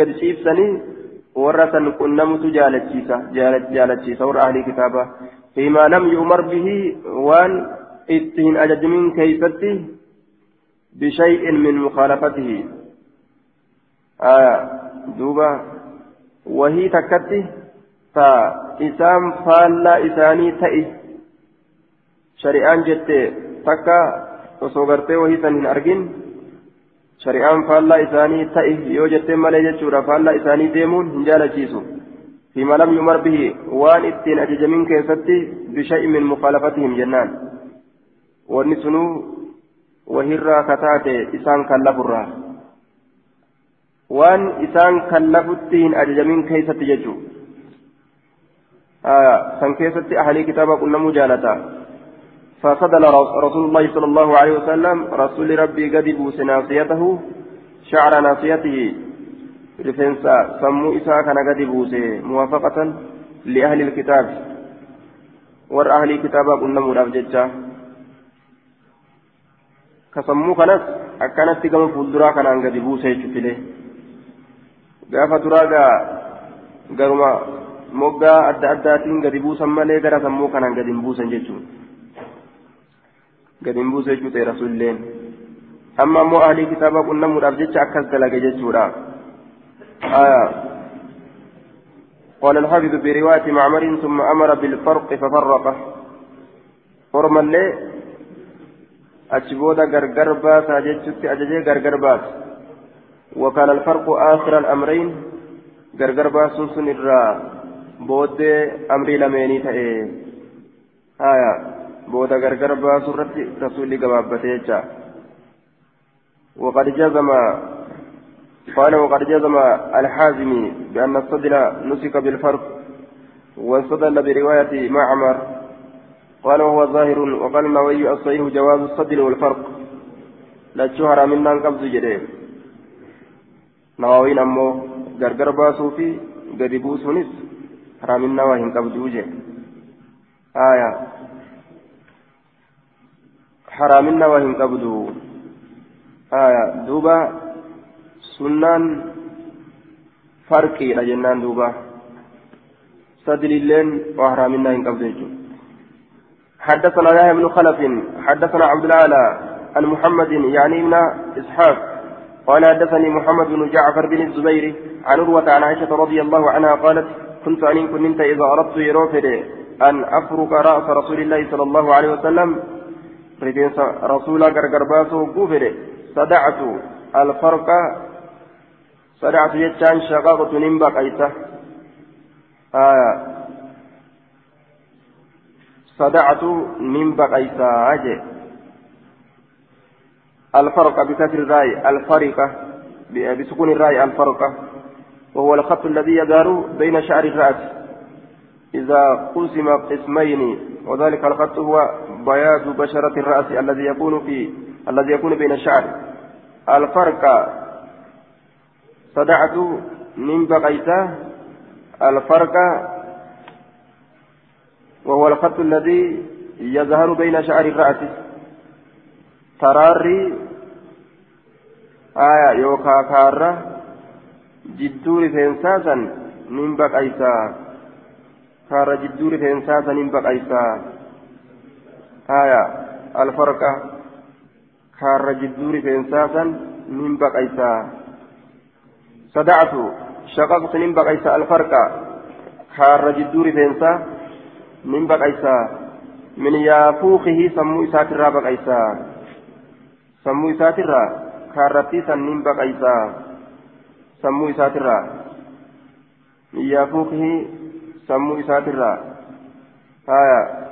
san qunnamutu jaalachiisa jaalachiisa warra ahalii kitaabaa fiimaa lam yu'mar bihi waan itti hin ajajamin keeysatti bishay'in min mukaalafatihi duuba wahii takkatti ta isaan faallaa isaanii ta'i shari'aan jette takka osoo gartee wahii san hin argin shari'aan faallaa isaanii ta'i yoo jettee malee jechuudha. Faallaa isaanii deemuun hin jaalachiisu. فيما لم يمر به وان اتين أججمين كيفتي بشيء من مخالفتهم جنان ونسنو وهرا كتاتي إسان كاللبرا وان إسان كاللبتين أججمين كيفتي ججو آه كان كيست أهلي كتابة كنا مجالتا فصدل رسول الله صلى الله عليه وسلم رسول ربي قد بوس ناصيته شعر ناصيته. رفنسا سمو إساء كان قد بوس موافقة لأهل الكتاب. ور أهل كتابة كنا مرافجتشا كسمو كانت أكانت كما فولدرا كان قد بوس يشتله gaafa duraa garuma moggaa adda addaatiin gadi buusan malee gara sammuu kanaan gadi hin gadi hin buusa jechuu ta'e rasuulleen amma ammoo ahlii kitaabaa qunnamuudhaaf jecha akkas dalage jechuudha قال الحافظ برواية معمر ثم أمر بالفرق ففرقه فرما اللي أجبودا غرغر باس أججت أججي غرغر باس وكان الفرق آخر الأمرين غرغر باس سن booddee amrii lameenii ta'e haya booda gargar baasu irratti rasuulli gabaabbate jecha. وقد جزم قال وقد جزم الحازمي بأن الصدر نسك بالفرق واستدل برواية معمر قال وهو ظاهر وقال النووي الصحيح جواز الصدر والفرق لا شهر منا قبض جديه نووي أمو غرغر باسو في قد بوسونس haraaminaa waa hin qabduu je hin qabdu aya duuba sunnaan farqiidha jennaan duuba sadililleen waa haraaminaa hin qabdu jechuudha حدثنا يحيى بن خلف حدثنا عبد الأعلى عن محمد يعني ابن إسحاق. قال حدثني محمد بن جعفر بن الزبير عن عروة عن عائشة رضي الله عنها قالت كنت أن كنت إذا أردت يروفد أن أفرك رأس رسول الله صلى الله عليه وسلم رجل رسول غرغرباسو قوفد صدعت الفرق صدعت يتشان شقاقة نمبق أيته آية صدعت نمبق أيته أجي. الفرق بكسر الراي. الفرقة بسكون الراي. الفرقة. وهو الخط الذي يدار بين شعر الرأس. إذا قسم قسمين. وذلك الخط هو بياض بشرة الرأس الذي يكون في الذي يكون بين الشعر. الفرق صدعت من بقيته الفرق وهو الخط الذي يظهر بين شعر الرأس. تراري آية يوكا كارة جدور فينساسا من بقيتا كارة جدور فينساسا من بقيتا آية الفرق كارة جدور فينساسا من بقيتا صدعت شققت من بقيتا الفرق كارة جدور فينسا من بقيسا. من يافوخه سمو إسات الرا بقيسا. سمو إسات الرا كارتي سن من بقيسا. سمو إسات الرا. من يافوخه سمو إسات الرا. هايا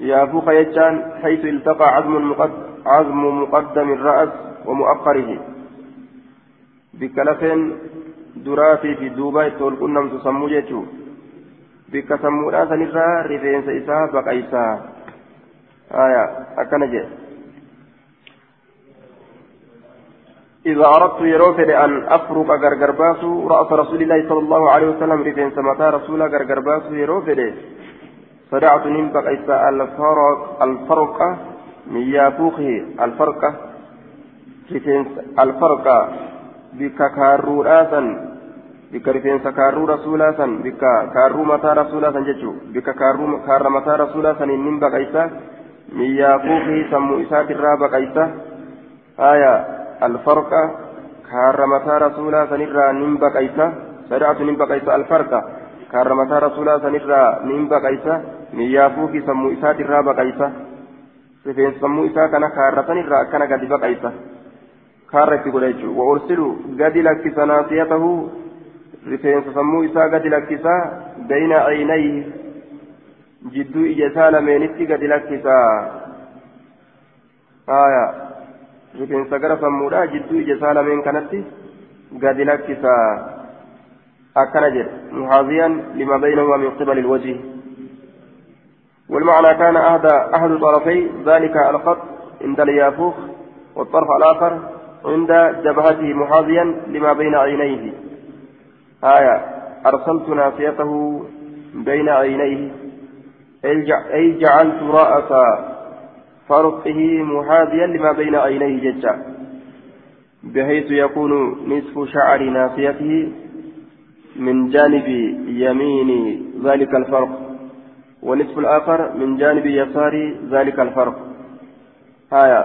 يافوخ يجان حيث التقى عظم مقدم عظم مقدم الرأس ومؤخره. بكلفين دراتي في دوبا تقول كنا تسمو جيتشو. bikka sammuudhaa sanirraa rifeensa isaa baqaysaa aya akkana jedhe إذا أردت يروفد أن أفرق غرغرباس رأس رسول الله صلى الله عليه وسلم رفين سمتا رسول غرغرباس يروفد صدعت نمبق إساء الفرق الفرقة من يافوخه الفرقة رفين الفرقة بككارو آسا bikka rifeensa kaarruu rasuulaa san bikka kaarruu mataa rasuulaa san jechuun bikka kaarra mataa rasuulaa saniin nin baqaysa miyyaafuufi sammuu isaatirraa baqaysa haya alfarqa kaarra mataa rasuulaa sanirraa nin baqaysa sadaatu nin baqaysa alfarqa kaarra mataa rasuulaa sanirraa nin baqaysa miyyaafuufi sammuu isaatirraa baqaysa rifeensa sammuu isaa kana kaarra sanirraa akkana gadi baqaysa kaarra itti godha jechuudha wa ursilu gadi lakkisa naasiyatahu rifeensa sammuu isaa gadi lakkisaa bayna caynayhi jidduu ija isaa lameenitti gadi lakkisaa haya rifeensa gara sammuudha jidduu ija isaa lameen kanatti gadi lakkisaa akkana jedhe muhaaziyan lima baynahuma min qibali ilwajhi والمعنى كان أحد أحد طرفي ذلك الخط عند اليافوخ والطرف الآخر عند جبهته محاذيا لما بين عينيه. آية أرسلت ناصيته بين عينيه. أي جعلت رأس فرقه محاذيا لما بين عينيه ججا بحيث يكون نصف شعر ناصيته من جانب يمين ذلك الفرق. ونصف الآخر من جانب يسار ذلك الفرق آية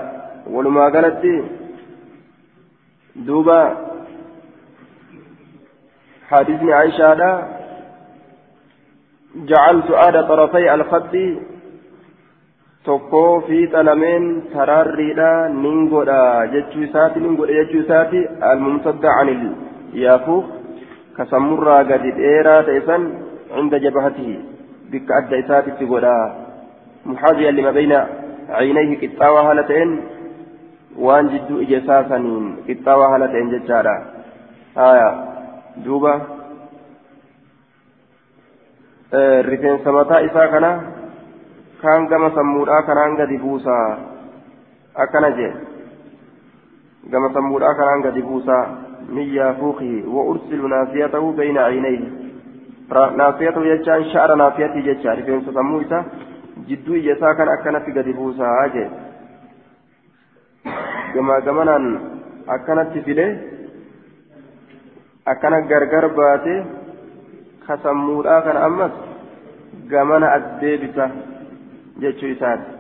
ولما قالت دوبا حديثني عائشة لا جعلت آد طرفي الخط godha jechuu isaati nin godha jechuu isaati almumsadda anil yaafuuf ka sammurraa gadi dheeraa ta'e san cinda jabahatihi muxaaziyan lima bayna caynayhi qixxaawaa haala ta'een waan jidduu ija isaa saniin qixxaawaa haala ta'een jechaadha haya duuba rifeensa mataa isaa kana kaan gama sammuudhaa kanaan gadi buusaa akkana jee gama sammuudhaa kanaan gadi buusaa min yaafuuqihi wa ursilu naasiyatahu bayna caynayhi sha'ara naasiyatii jecha rifeensa sammuu isaa jidduu ija isaa kan akkanatti gadi buusaa jee gamaa gamanaan akkanatti fidee akkana gargar baate ka sammuudhaa kana ammas gamana addeebisa jechuu isaati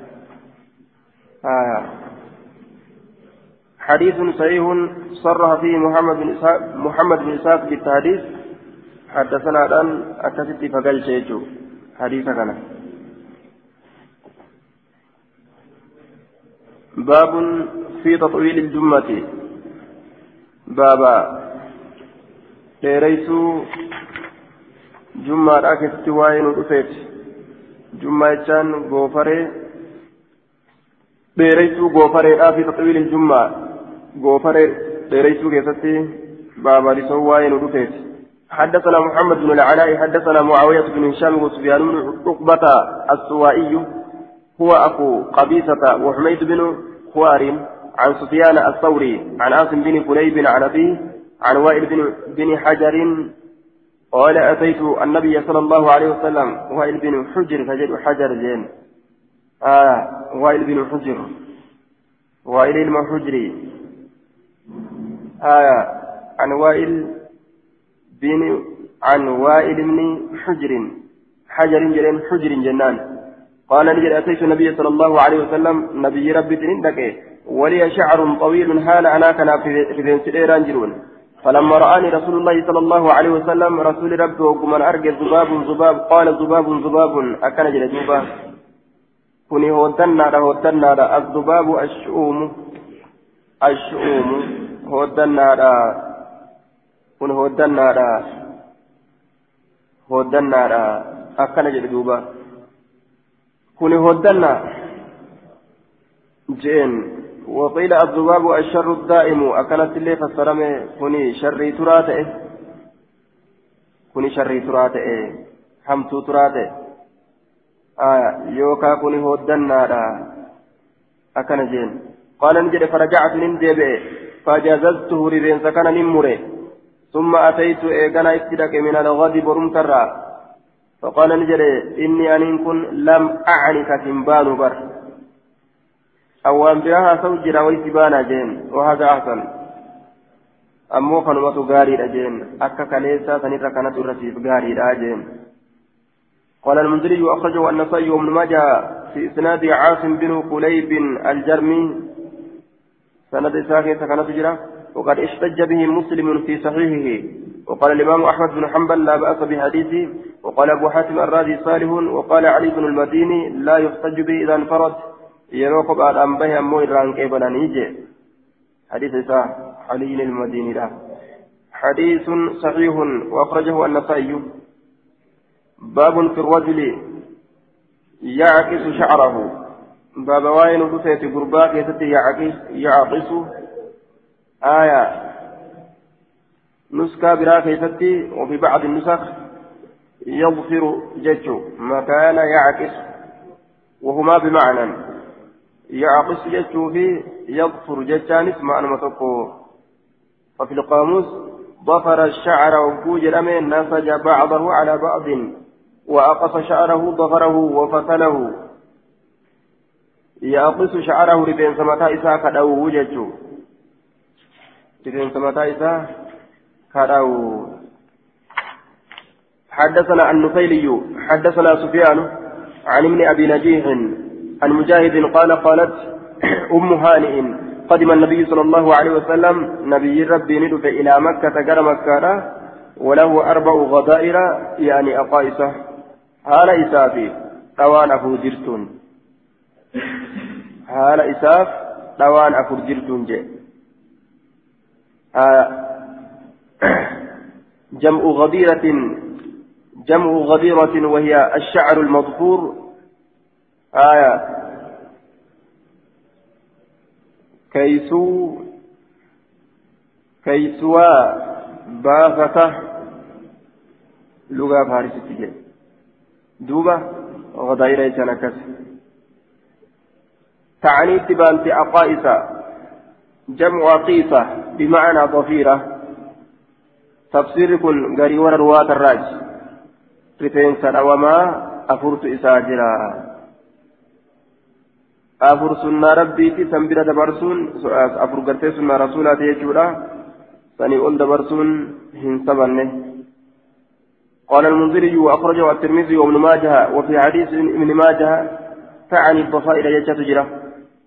حديث صحيح صرح فيه محمد بن إسحاق محمد بن إسحاق بالتحديث حدثنا الآن أكثت فقال شيء حديث كان باب في تطويل الجمة بابا dheereysuu jummaadhaa keessatti waa'ee nu dhufeeti jummaa jechaan goofaree dheereysuu goofareedhaa fi taxawiilin jummaa goofaree dheereysuu keessatti baabalisoo waa'ee nu dhufeeti حدثنا محمد بن العلاء حدثنا معاوية بن هشام وسفيان بن عقبة السوائي هو أخو قبيصة وحميد بن خوار عن سفيان الثوري عن عاصم بن كليب عن أبيه عن وائل بن, بن حجر قال أتيت النبي صلى الله عليه وسلم. وائل بن حجر فجد حجر زين آه وائل بن حجر. وائل المحجري. آه عن وائل بن عن وائل بن حجر. حجر جرين حجر جنان. قال نجد أتيت النبي صلى الله عليه وسلم نبي ربي تنين ولي شعر طويل هال أنا كان في ذنس جرون. فلما رآني رسول الله صلى الله عليه وسلم رسول ربي وكمن أرجى ذباب ذباب قال ذباب ذباب أكن جل ذباب كوني هودنا هودنا الذباب الشؤوم. الشؤوم. هودنا كن هودنا هودنا أكن جل ذباب كوني هودنا جين وقيل الذباب الشر الدائم أكلت اللي فسرمي كوني شري تراته كوني شري تراته حمتو تراته آه يوكا كوني هودنا أكن جين قال نجد فرجعت نندبئ فجاززته ربين سكن نمره ثم أتيت إيقنا إتدك من الغد برمترا فقال نجد إني أن كن لم أعنك تنبان بر. أوان بها سوجر ويسبانا جين وهذا أحسن. أمو خنوة غاري جين أكا كليسا سنرى كانت الرسيف غاري جين. قال المنذري أخرجه النسائي وابن ماجه في إسناد عاصم بن قليب الجرمي. سند ساكن كانت تجرى وقد احتج به مسلم في صحيحه. وقال الإمام أحمد بن حنبل لا بأس بحديثه. وقال أبو حاتم الرازي صالح. وقال علي بن المديني لا يحتج به إذا انفرد. yeroo kophaadhaan bahe ammoo irraan qeebalanii je حديث إساء علي المديني له حديث صحيح. وأخرجه النسائي. باب في الرجل يعكس شعره. باب واين رسيت قرباك يستي يعكس يعكس آية. نسكا براك يستي وفي بعض النسخ يظفر ججو مكان يعكس وهما بمعنى. يعقص جتشوفي يظفر جتانس معنى متقو ففي القاموس ضفر الشعر وفوج الأمين نسج بعضه على بعض وأقص شعره ضفره وفتله يقص شعره لبين سمتا إسا كدو وججو لبين سمتا إسا حدثنا النفيلي حدثنا سفيان عن ابن أبي نجيح عن مجاهد قال قالت أم هانئ قدم النبي صلى الله عليه وسلم نبي ربي ندف إلى مكة قال مكة وله أربع غدائر يعني أقائصة هال إسافي طوان أفو جرتون هال إساف طوان أفو جرتون جي آه جمع غديرة جمع غديرة وهي الشعر المظفور. آية. كيسو كيسوا بافتة. لغة فارسية دوبة غدائر جنكس تعني تبانت أقائس جمع قيسة بمعنى ضفيرة. تفسير كن غري ورا رواة الراج. رفين وما أفرت إساجرا rabbiiti san bira dabarsuun afur gartee sunnaa rasuulaati jechuudha sanii ol dabarsuun hin sabanne قال المنذري وأخرجه الترمذي وابن ماجه وفي حديث ابن ماجه تعني الضفائر يجت جرة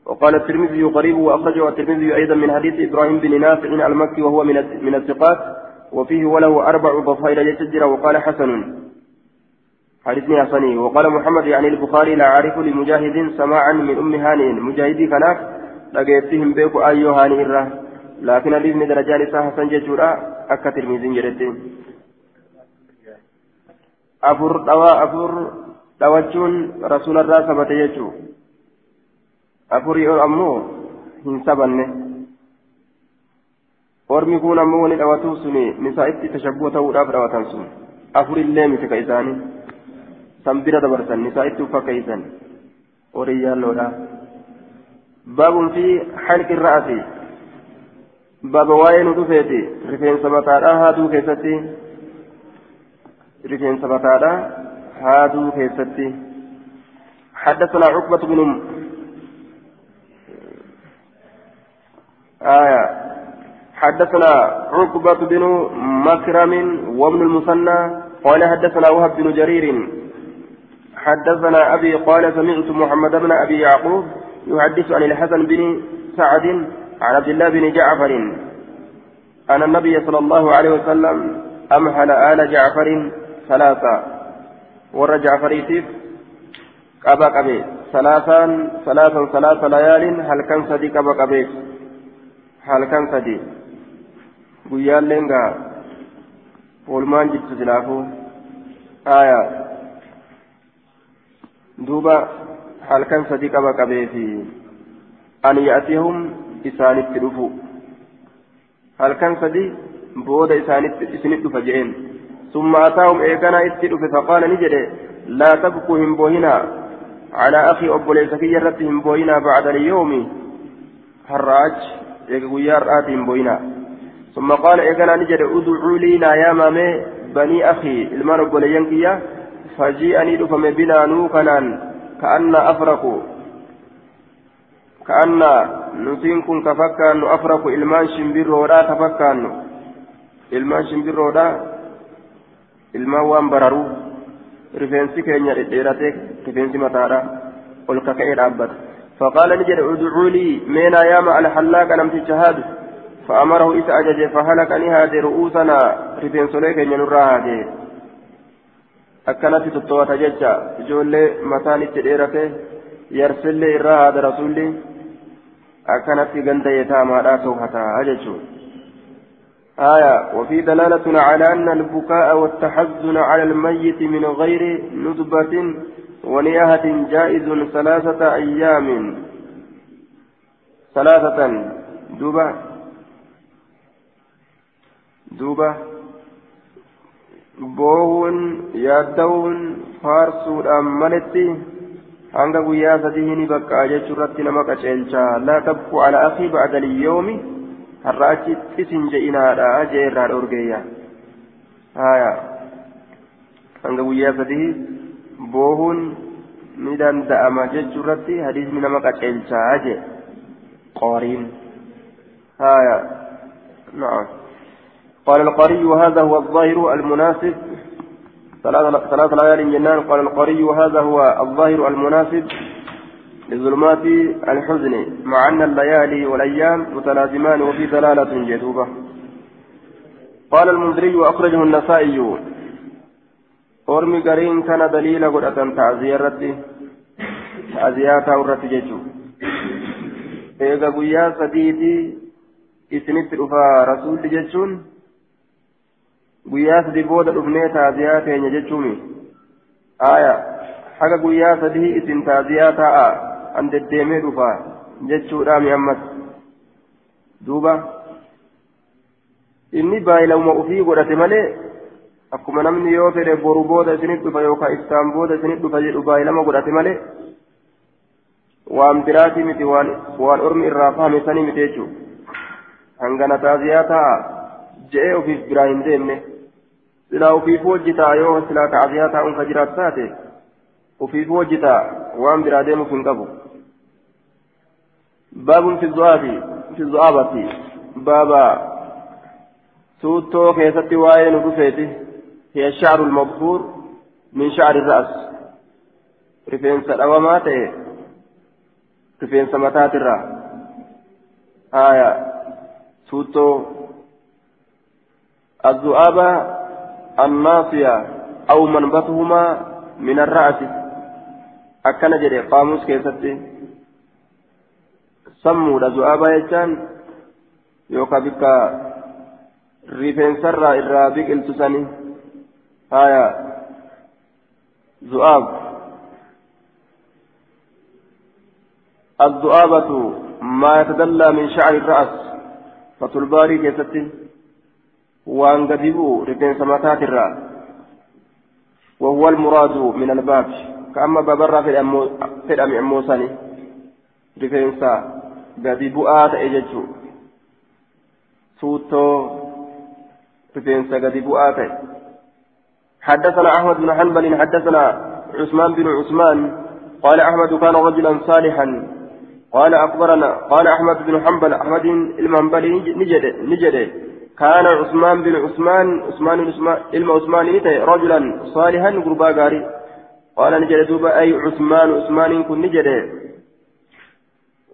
وقال الترمذي قريب وأخرجه الترمذي أيضا من حديث إبراهيم بن نافع المكي وهو من من الثقات وفيه وله أربع ضفائر يجت وقال حسن. حديثني حسني وقال محمد يعني البخاري لا أعرف لمجاهد سماعا من أم هانئ. مجاهدي كناف لقيتهم بيكو أيو هانئ الرا لكن الإذن درجان حسن ججورا أكا ترميزين جردين أفر دواء أفر دواجون رسول الله ثبت يجو أفر أمو هن سبنه ormi kun ammoo wani dhawatu suni nisaa itti tashabboo ta'uudhaaf dhawatan sun afurillee miti ka isaanii san bira dabarsan nisaa itti uffakkeeysan horii yaalloodha baabun fi halqi ra'asi baaba waa'ee nu dhufeeti rifeensa mataadha haaduu keessatti rifeensa mataadha haaduu keessatti حدثنا عقبة بن آية. حدثنا عقبة بن مكرم وابن المثنى قال حدثنا وهب بن جرير. حدثنا أبي قال سمعت محمد بن أبي يعقوب يحدث عن الحسن بن سعد عن عبد الله بن جعفر. أن النبي صلى الله عليه وسلم أمهل آل جعفر ثلاثة. ور جعفريتيف قبا قبي ثلاثا ثلاثا ثلاث ليال هل كان صديق قبا قبي هل كان صديق guyyaan leengaa oolmaan jirtu silaafuu aayaa duuba halkan sadi qaba qabeefi an ya'tihum isaanitti dhufu halkan sadi booda isaanitti isinit dhufa je'een ثم أتاهم إيقنا إتدف فقال نجد لا تبقوا هم بوهنا على أخي أبو ليس كي يرتهم بوهنا بعد اليوم حراج يقول يا راتهم بوهنا ثم قال إيقنا نجد ادعوا لي يا مامي بني أخي المان أبو لينكيا فجيئني دفم بنا نوكنا كأن أفرقوا كأن نسينكم كفكان أفرق إلمان شمبيرو لا تفكان إلمان شمبيرو لا ilmaan waan bararuu rifeensi keenya dhedheerate rifeensi mataadha ol kaka'ee dhaabbata. فقال نجد لي مينا ياما الحلاق لم تجهاد فأمره إذا أجج فهلك نهاد رؤوسنا. رفين سليك ينرى هذه. أكنت تطوة ججة جولي متان التديرة يرسل لي هذا رسولي أكنت غند يتاما لا توحتا أججون آية. وفي دلالة على أن البكاء والتحزن على الميت من غير ندبة ونياهة جائز ثلاثة أيام ثلاثة دوبة دوبة بوون يادون فارسودhaan maletti hanga guyyaa sadii ni bakka jechuurratti nama qaceelcha laa tabku ala akii ba'da liyyoomi har'a achitti isin je'inaadha jee irraa dhorgeeyya haya hanga guyyaa sadii boohuun ni danda'ama jechuu irratti hadiisni nama qaceelchaa jee. Qooriin. Haya نعم قال القري وهذا هو الظاهر المناسب ثلاث ليال جنان قال القري وهذا هو الظاهر المناسب لظلمات الحزن مع أن الليالي والأيام متلازمان وفي دلالة جدوبة قال المنذري وأخرجه النسائي أرمي قرين كان دليل قرأة تعزية رتي تعزيات ورتي جيشو eega guyyaa sadiiti isinitti dhufaa rasuulli jechuun guyyaa sadii booda dhufnee taaziyaa keenya jechuumi aya haga guyyaa sadii isin taaziyaa taa'a an deddeemee dhufa jechuudhaami ammas duuba inni baay'ilama ufii godhate malee akkuma namni yoo fedhe boru booda isinit dhufa yookaan iftaan booda isinit dhufa jedhu baay'ilama godhate malee waan biraati miti waan ormi irraa fahame sanii miti jechuudha hangana taaziyaa ta'a je'ee ofiif biraa hin deemne silaa ofiif hojjitaa yoo silaa taaziyaa taa'uun ka jiraatu taate ofiif hojjitaa waan biraa deemuuf hin qabu. باب في الذؤاب في الذؤابة بابا توتو كيستي واين رفيته هي الشعر المبخور من شعر الرأس. رفين سلوامات رفين سمتات الرأس آية. توتو الذؤابة الناصية أو منبتهما من الرأس. أكن جري قاموس كيستي. sammuudha zu'aabaa jechaan yookaan bikka rifeensarraa irraa biqiltu sani haya zu'aab الذؤابة ما يتدلى من شعر الرأس fatulbaarii keessatti waan gadi bu'u rifeensa mataatirraa وهو المراد من الباب. كأما بابرا في الأمع موساني رفنسا قد بؤات إججو. توتو رفنسا قد بؤات حدثنا أحمد بن حنبل حدثنا عثمان بن عثمان قال أحمد كان رجلا صالحا. قال أخبرنا قال أحمد بن حنبل أحمد المنبلي نجد نجد. كان عثمان بن عثمان عثمان علم عثمان رجلا صالحا قربا غاري. قال نجد دوبا أي عثمان عثمان كن نجد.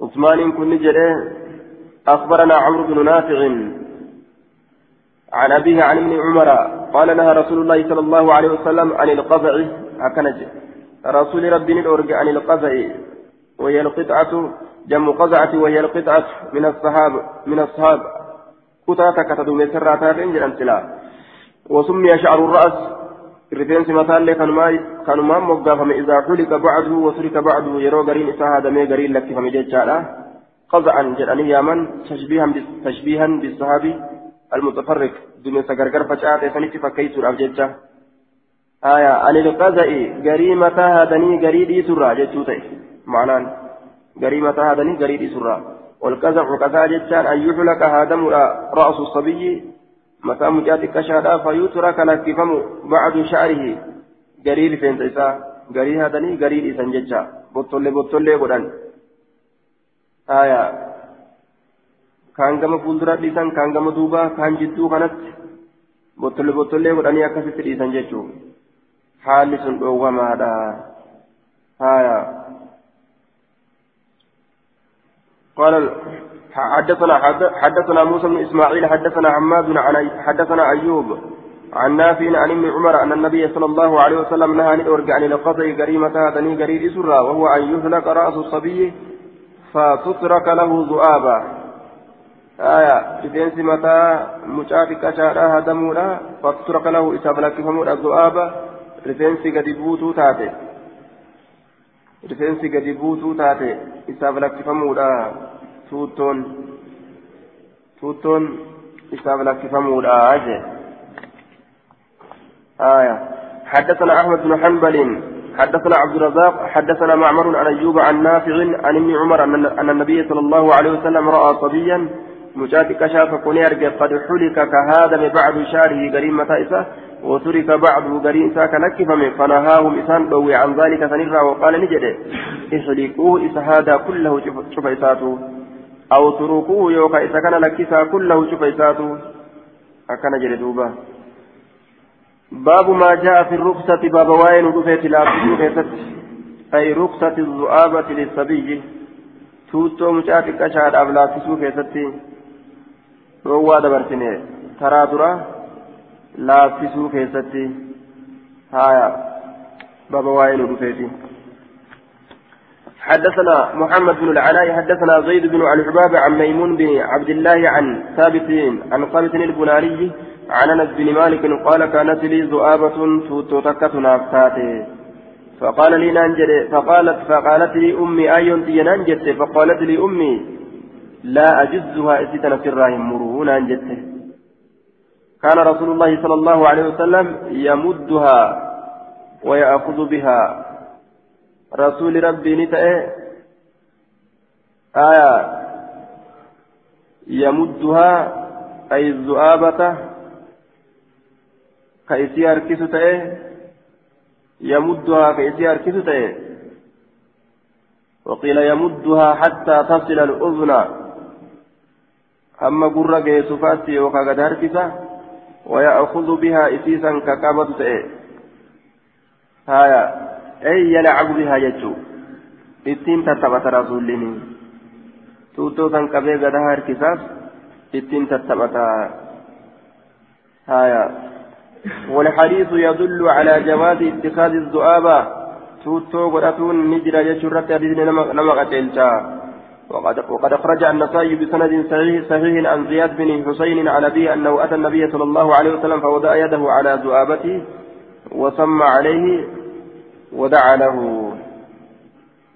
عثمان كن نجد. أخبرنا عمرو بن نافع. عن أبيه عن ابن عمر قال نهى رسول الله صلى الله عليه وسلم عن القزع هكذا رسول ربي الأرجع عن القزع وهي القطعة جم قزعة وهي القطعة من الصحاب من الصحاب. كتاتك تدوم سراتات إنجل أمثلة. وسمي شعر الرأس. رفين سمتان لي كانوا ما مقافم إذا حلق بعده وترك بعده يرو قرين إساها دمي قرين لك. فم جيتشالا قزعا جلاني يامن تشبيها تشبيها بالصحابي. المتفرق دون سقرقر فجاءت فنيت فكيت الأبجيتشا آية عن القزع قريمة هادني قريدي سرى معناه garii mataa haadanii garii dhiisurraa والقزع كذا جتان أن يحلق هادم رأس الصبي. متى مجات كشادا فيترك لكفم بعد شعره. قرير فين تيسا؟ قرير هادني قرير إسان جتا بطل بطل. قدان آية كان كما فولدرا لسان كان كما دوبا كان جدو كانت بطل بطل قدان يكسس لسان جتو حال سن دوغما آية قال حدثنا حدثنا موسى بن اسماعيل حدثنا حماد عن حدثنا ايوب عن نافع عن ابن عمر ان النبي صلى الله عليه وسلم نهى ان ارجع عن القطع كريمة هذني قريب سرا وهو ان يهلك راس الصبي فتترك له ذؤابا آية rifeensa mataa مشافك شارع هدمولا فتترك له isaaf lakkifamuudha ذؤابا rifeensi gadi buutuu taate rifeensi gadi buutuu taate isaaf lakkifamuudha tuuttoon tuuttoon isaaf lakkifamuudha jee. آية حدثنا أحمد بن حنبل حدثنا عبد الرزاق حدثنا معمر عن أيوب عن نافع عن ابن عمر أن النبي صلى الله عليه وسلم رأى صبيا مجاتك شاف كنير قد حلك كهذا بعد شاره قريم متائسة وترك بعضه قرين ساك لكفم فنهاهم إسان دوي عن ذلك سنرى وقال نجد احلقوه إس هذا كله شوف إساته أو تركوه يوكا إسا كان لكسا كله شوف إساته أكن جلدوبا باب ما جاء في الرخصة باب وين رفيت الأبدو أي رخصة الذؤابة للصبي. توتو مشاتك أشهد أبلا تسو كيستي روى دبرتني ترى درا laaffisuu keessatti haya baba waa'ee nu dhufeeti. حدثنا محمد بن العلاء حدثنا زيد بن الحباب عن ميمون بن عبد الله عن ثابت عن ثابت البناني عن أنس بن مالك قال كانت لي ذؤابة توتكت نافتاتي فقال لي ننجد فقالت فقالت لي أمي آيون ننجد فقالت لي أمي لا اجزها اسيتنا سراهم مرون ننجد كان رسول الله صلى الله عليه وسلم يمدها ويأخذ بها. رسول ربي نتأه آية. يمدها أي الذؤابة. كيسي أركس تأه يمدها كيسي أركس تأه وقيل يمدها حتى تصل الأذن. أما قرة جيسوفاتي وكاغد هركسه ويأخذ بها إسيسا كقبض تئه هايا أي يلعب بها يجو ittiin tattabata rasuullini tuuttoo san qabee gadaa harkisaas ittiin tattabata haya والحديث يدل على جواز اتخاذ الذؤابة توتو قرأتون نجرى يشرت حديث نما قتلتا وقد وقد أخرج النسائي بسند صحيح صحيح عن زياد بن حسين عن أبيه أنه أتى النبي صلى الله عليه وسلم فوضع يده على ذؤابته وسمى عليه ودعا له.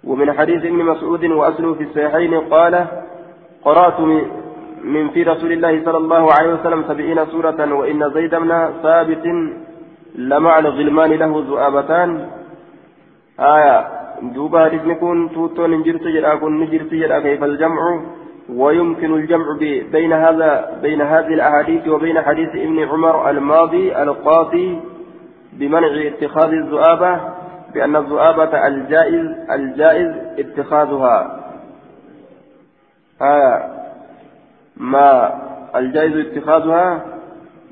ومن حديث ابن مسعود وأصله في الصحيحين قال قرأت من في رسول الله صلى الله عليه وسلم سبعين سورة وإن زيد بن ثابت لمع الغلمان له ذؤابتان. آية دوبا نكون توتون نجرت جرا كن نجرت جرا كيف الجمع ويمكن الجمع بين هذا بين هذه الأحاديث وبين حديث ابن عمر الماضي القاضي بمنع اتخاذ الذؤابة بأن الذؤابة الجائز الجائز اتخاذها آية ما الجائز اتخاذها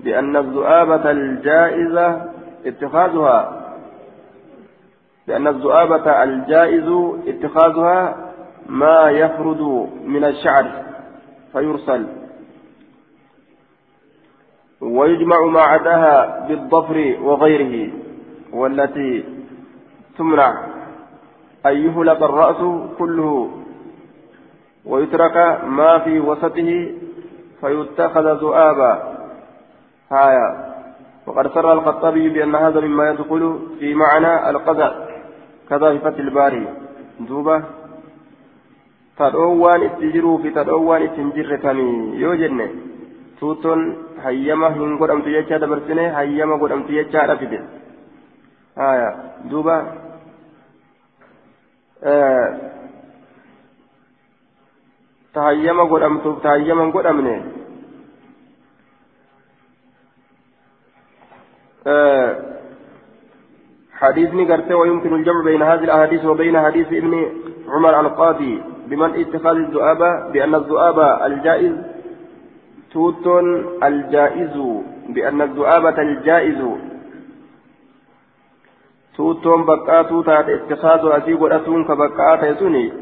بأن الذؤابة الجائزة اتخاذها لأن الذؤابة الجائز اتخاذها ما يفرد من الشعر فيرسل. ويجمع ما عداها بالضفر وغيره والتي تمنع. أن يهلك الرأس كله ويترك ما في وسطه فيتخذ ذؤابا. هايا. وقد سر الخطابي بأن هذا مما يدخل في معنى القذى. كذا في فتح الباري itti jiruu fi tadhoowwaan itti hin jirre kamii yoo jenne tuutoon hayyama hin godhamtu jechaa dabarsine hayyama godhamtu jechaadha fide haya duuba ta hayyama godhamtuuf ta hayyama hin godhamne حديثني قرته ويمكن الجمع بين هذه الأحاديث وبين حديث ابن عمر القاضي بمن اتخاذ الذؤابة بأن الذؤابة الجائز. توت الجائز بأن الذؤابة الجائز. توتون بقاتو تات اتخاذ أسيق أتون كبقات يسوني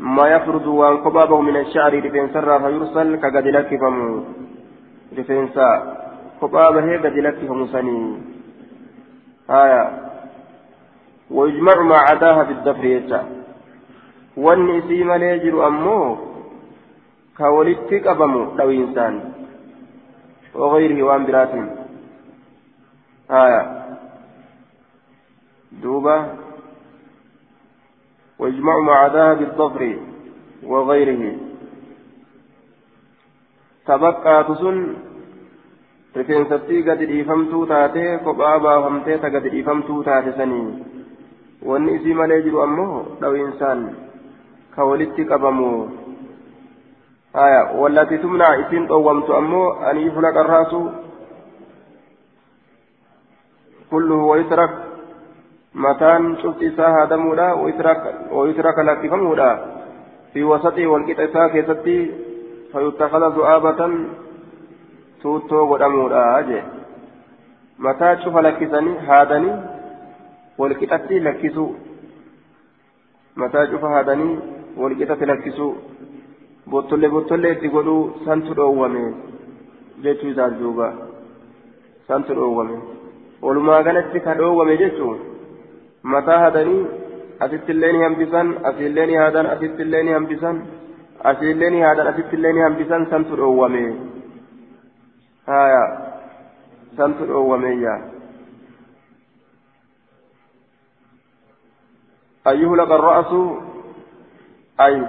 ما يفرض وان قبابه من الشعر رفين سرى فيرسل كقد لكفم رفين سا قبابه قد لكفم سني. آية. ويجمع ما عداها بالدفر يجا isii malee jiru ammoo ka walitti qabamu dhawiinsaan وغيره وان براتين آية دوبة ويجمع مع ذهب الظفر وغيره تبقى تسن rifeensattii gadi dhiifamtuu taate kophaa baafamtee ta gadi dhiifamtuu taate sanii wanni isii malee jiru ammoo dhawiinsaan ka walitti qabamu haya wallati tumna isin dhowwamtu ammoo an yuflaqa arraasu kulluhu wayutrak mataan cufti isaa haadamuudha wayutraka lakkifamuudha fi wasaxii walqixa isaa keessatti fayuttakada du'aabatan tuuttoo godhamuudha jee mataa cufa lakkisanii haadanii walqixatti lakkisuu mataa cufa haadanii walqixatti lakkisuu bottollee bottollee itti godhuu santu dhoowwame jechuu isaas duuba santu dhoowwame walumaa galatti ka dhoowwame jechuun mataa haadanii asittillee ni hambisan asiillee ni haadan asittillee ni hambisan asiillee ni haadan asittillee ni hambisan santu dhoowwame haya santu dhoowwameeyyaa أن يهلك الرأس أي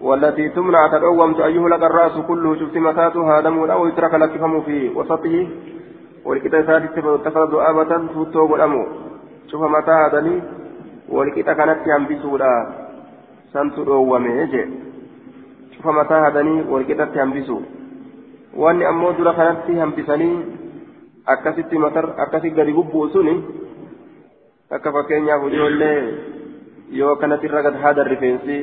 والتي تمنع تدومت أن يهلك الرأس كله شفت متاته هادم أو يترك لكفم في وسطه. والكتا سادس اتخذ ذؤابة توتو والأمو شوف متى هادني والكتا كانت ينبسولا سنت دومه يجي شوف متى هادني والكتا ينبسو. wanni ammoo dura kanatti hambisanii akkasitti matar akkasi gadi bubbuusuni akka fakkeenyaaf ijoollee yoo kanatti irra gad haada rifeensi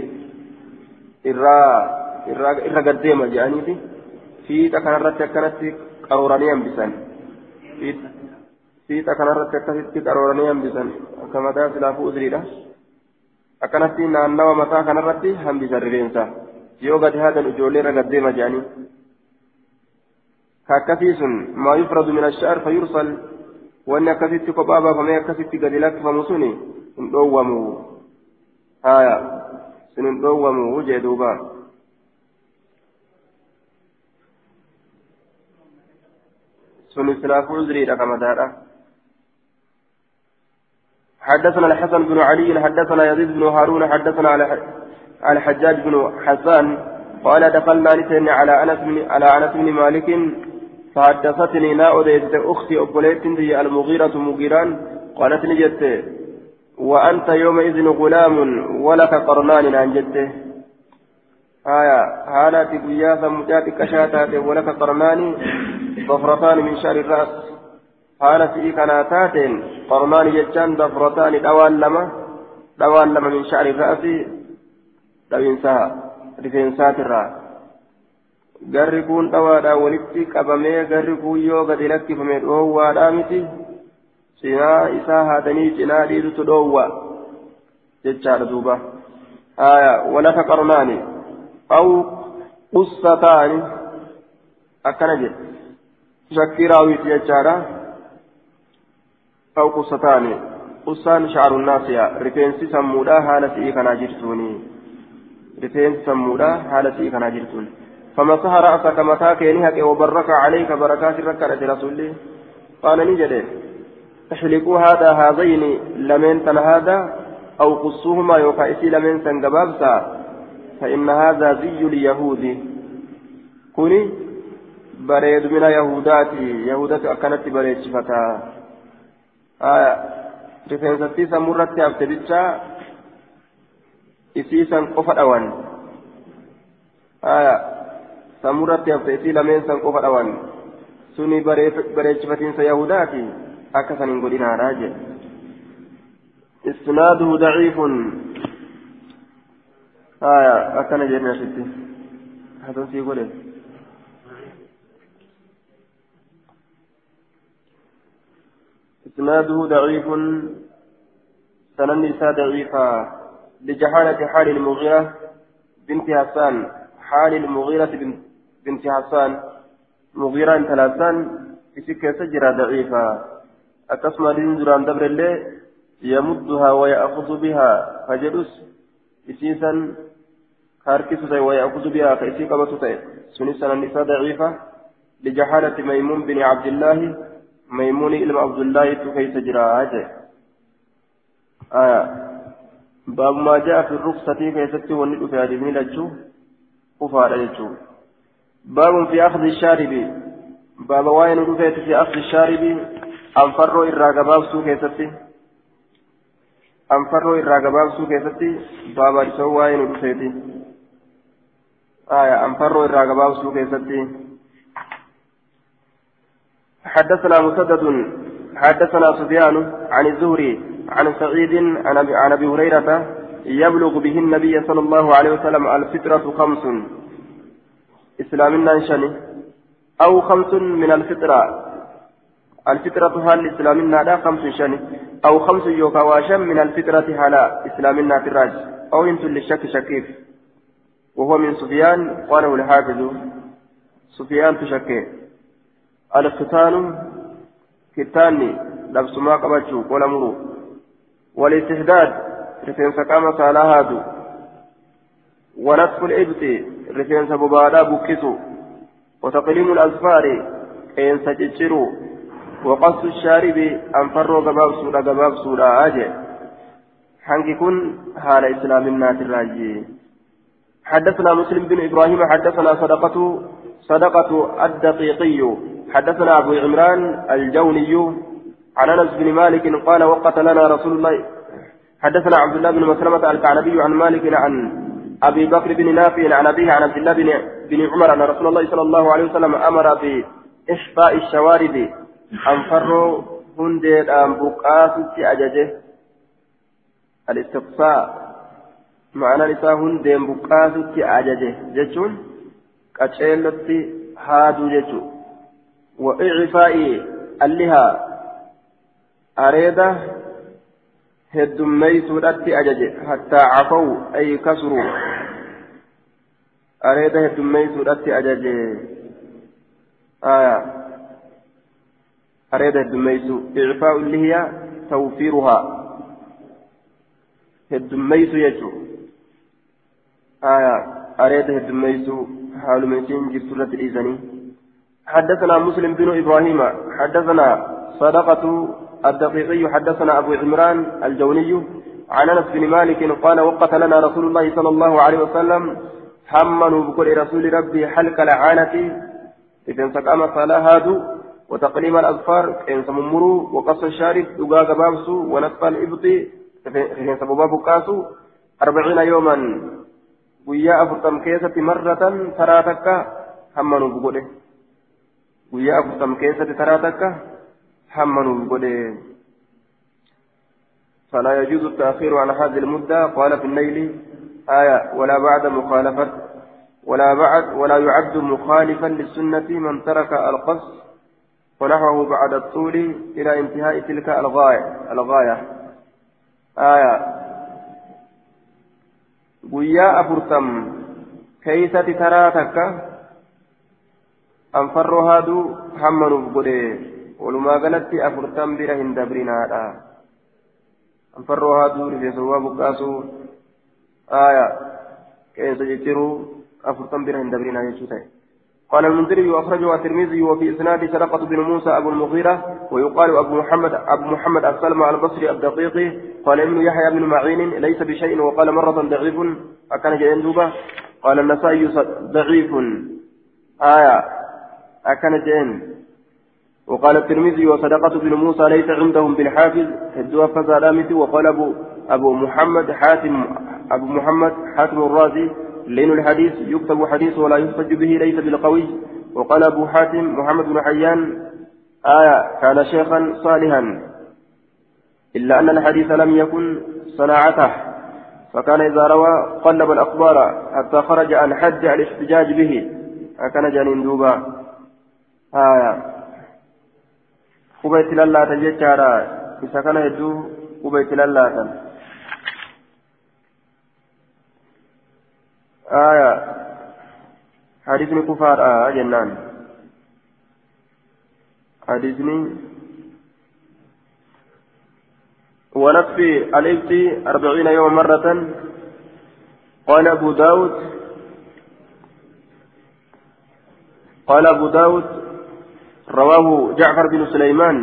irra gad deema jedhaniiti fiixa kanarratti akkanatti qarooranii hambisan fiixa kanarratti akkasitti qarooranii hambisan akka mataa silaafuu uzriidha akkanatti naannawa mataa kanarratti hambisan rifeensa yoo gad haadan ijoollee irra gad deema jedhanii كاكسي سن ما يفرد من الشعر فيرسل وان كسيتي قبابا فما كسيتي قد لك فمسوني ان دوموا آية سن دوموا وجه دوبا سن سلاف عذري رقم دارا حدثنا الحسن بن علي حدثنا يزيد بن هارون حدثنا على الحجاج بن حسان قال دخلنا نسين على أنس بن على أنس بن مالك فحدثتني لا أديت أختي أبوليت المغيرة مغيران قالت نجت وأنت يومئذ غلام ولك قرنان أنجته آية حالات قياسا مجاتك شاتات ولك قرنان ضفرتان من شعر الرأس. حالة إيكاناتات قرنان جتان ضفرتان دوان لما دوان لما من شعر الرأس دوينسها رفينسات الرأس garri kun dhawaadhaan walitti qabamee garri kun yoo gadi lakkifame dhoowwaadhaa cinaa dhiitutu dhoowwa jechaadha duuba aya walaka qarnaani aw qussataani akkana jedhe shakkii raawwiiti jechaadha aw qussataani qussaan shaaru naasiya rifeensi sammuudha haala si'ii kanaa jirtuuni rifeensi sammuudha haala si'ii kanaa jirtuuni فمسح رأسك متى كينهك وبرك عليك بركات ركعة رسوله قال نجده احلقوا هذا هذين لمن تن هذا أو قصوهما يوكايسي لمن سنقبابسا فإن هذا زي اليهود. كوني بريد من يهوداتي يهودات أكنت بريد شفتا. آية رفنساتي سمرتي أبتبتشا إسيسا قفت أوان. آية samurratti hafte isii lameen san qofa dhawan suni bareechifatiinsa yahudaati hin godhinaadha jedhe isnaaduhu daciifun. Aya akkana jedhne asitti. Hasan sii godhe. إسناده ضعيف سنن ضعيفة لجهالة حال المغيرة بنت حسان حال المغيرة بنت حسان مغيرة ثلاثان في سجرة ضعيفة أكسم لنزران دبر الله يمدها ويأخذ بها فجلس إسيسا كاركس ويأخذ بها فإسي قبط سنسا النساء ضعيفة لجحالة ميمون بن عبد الله ميمون إلى عبد الله كيف سجرة آية باب ما جاء في الرخصة كيف ستي ونلو في هذه الجو كفار باب في أخذ الشارب. باب وين في أخذ الشارب؟ أنفروا إراقباب سوء كيستي أنفروا إراقباب سوء كيستي باب رسوا وين رفيت آية أنفروا إراقباب سوء كيستي حدثنا مسدد حدثنا سفيان عن الزهري عن سعيد عن ابي هريره يبلغ به النبي صلى الله عليه وسلم الفطره خمس إسلامنا شني أو خمس من الفطرة الفطرة هل إسلامنا لا خمس شني أو خمس يوكا من الفطرة هلا إسلامنا في الراج أو انت للشك شكيف. وهو من سفيان قاله الحافظ سفيان تشكي. الختان كتاني لبس ما قبتشو ولا مرو. والاستحداد رفين سقام صالحاتو ونطف الإبط رفينس ببادا بكسو وتقليم الأظفار قينس ججرو وقص الشارب أنفروا قباب سورة قباب سورة آجي حنك كن حال إسلام الناس الراجي حدثنا مسلم بن إبراهيم حدثنا صدقة صدقة الدقيقي. حدثنا أبو عمران الجوني عن أنس بن مالك قال وقت لنا رسول الله. حدثنا عبد الله بن مسلمة الكعنبي عن مالك عن أبي بكر بن نافع عن أبيه عن عبد الله بن, بن عمر أن رسول الله صلى الله عليه وسلم أمر بإحفاء الشوارب. هندي أن بقاس أججه الاستقصاء معنى نساء هندي بقاس أججه جتون كتشيلتي هادو جتو وإعفاء اللها أريده heddummeeysuudhatti ajaje. Hattaa cafaw ay kasruu areeda heddummeeysuudhatti ajaje. Aya areeda heddummeeysu icfaa'u lihiya tawfiiruhaa heddummeeysu jechu aya areeda heddummeeysu haalumesiin jirtu irratti dhiisanii حدثنا مسلم بن إبراهيم. حدثنا صدقة الدقيقي. حدثنا أبو عمران الجوني عن أنس بن مالك قال وقت لنا رسول الله صلى الله عليه وسلم. همنوا بكل رسول ربي حلق العانة إذن سقام فلاهادو وتقليم الأظفار إن سممرو وقص الشارب دقاق بابسو ونصف الإبط إن سببا بقاسو أربعين يوما. ويا أفرطم كيسة مرة تراتك همنوا بكل ويا أفرطم كيسة تراتك همنوا بكل فلا يجوز التأخير عن هذه المدة قال في الليل آية ولا بعد مخالفة ولا بعد ولا يعد مخالفا للسنة من ترك القص ونحوه بعد الطول إلى انتهاء تلك الغاية الغاية آية taraa takka anfarroo haaduu hammanuuf godhe walumaa galatti afurtam bira hin dabrinaadha anfarroo haaduu rifeensawwaa buqqaasuu aya qeensa jechiruu afurtam bira hin dabrinaa jechuu ta'e قال المنذري وأخرجه الترمذي وفي إسناد سرقة بن موسى أبو المغيرة ويقال أبو محمد أبو محمد السلمى البصري الدقيقي قال ابن يحيى بن معين ليس بشيء وقال مرة ضعيف أكان جاين دوبة. قال النسائي ضعيف. آية. أكان جاين وقال الترمذي وصدقة بن موسى ليس عندهم بالحافظ الدوى فزالامتي وقال أبو أبو محمد حاتم أبو محمد حاتم الرازي لين الحديث يكتب حديث ولا يحتج به ليس بالقوي. وقال أبو حاتم محمد بن حيان آية كان شيخا صالحا. إلا أن الحديث لم يكن صناعته. فكان إذا روى قلب الأخبار حتى خرج عن حد الاحتجاج به. أكان جانين دوبا. آية قبيت لله تجيشارا إذا كان يدو قبيت لله آية. حديثني كفار آه جنان. حديثني ونصف الإبت أربعين يوم مرة. قال أبو داود قال أبو داود رواه جعفر بن سليمان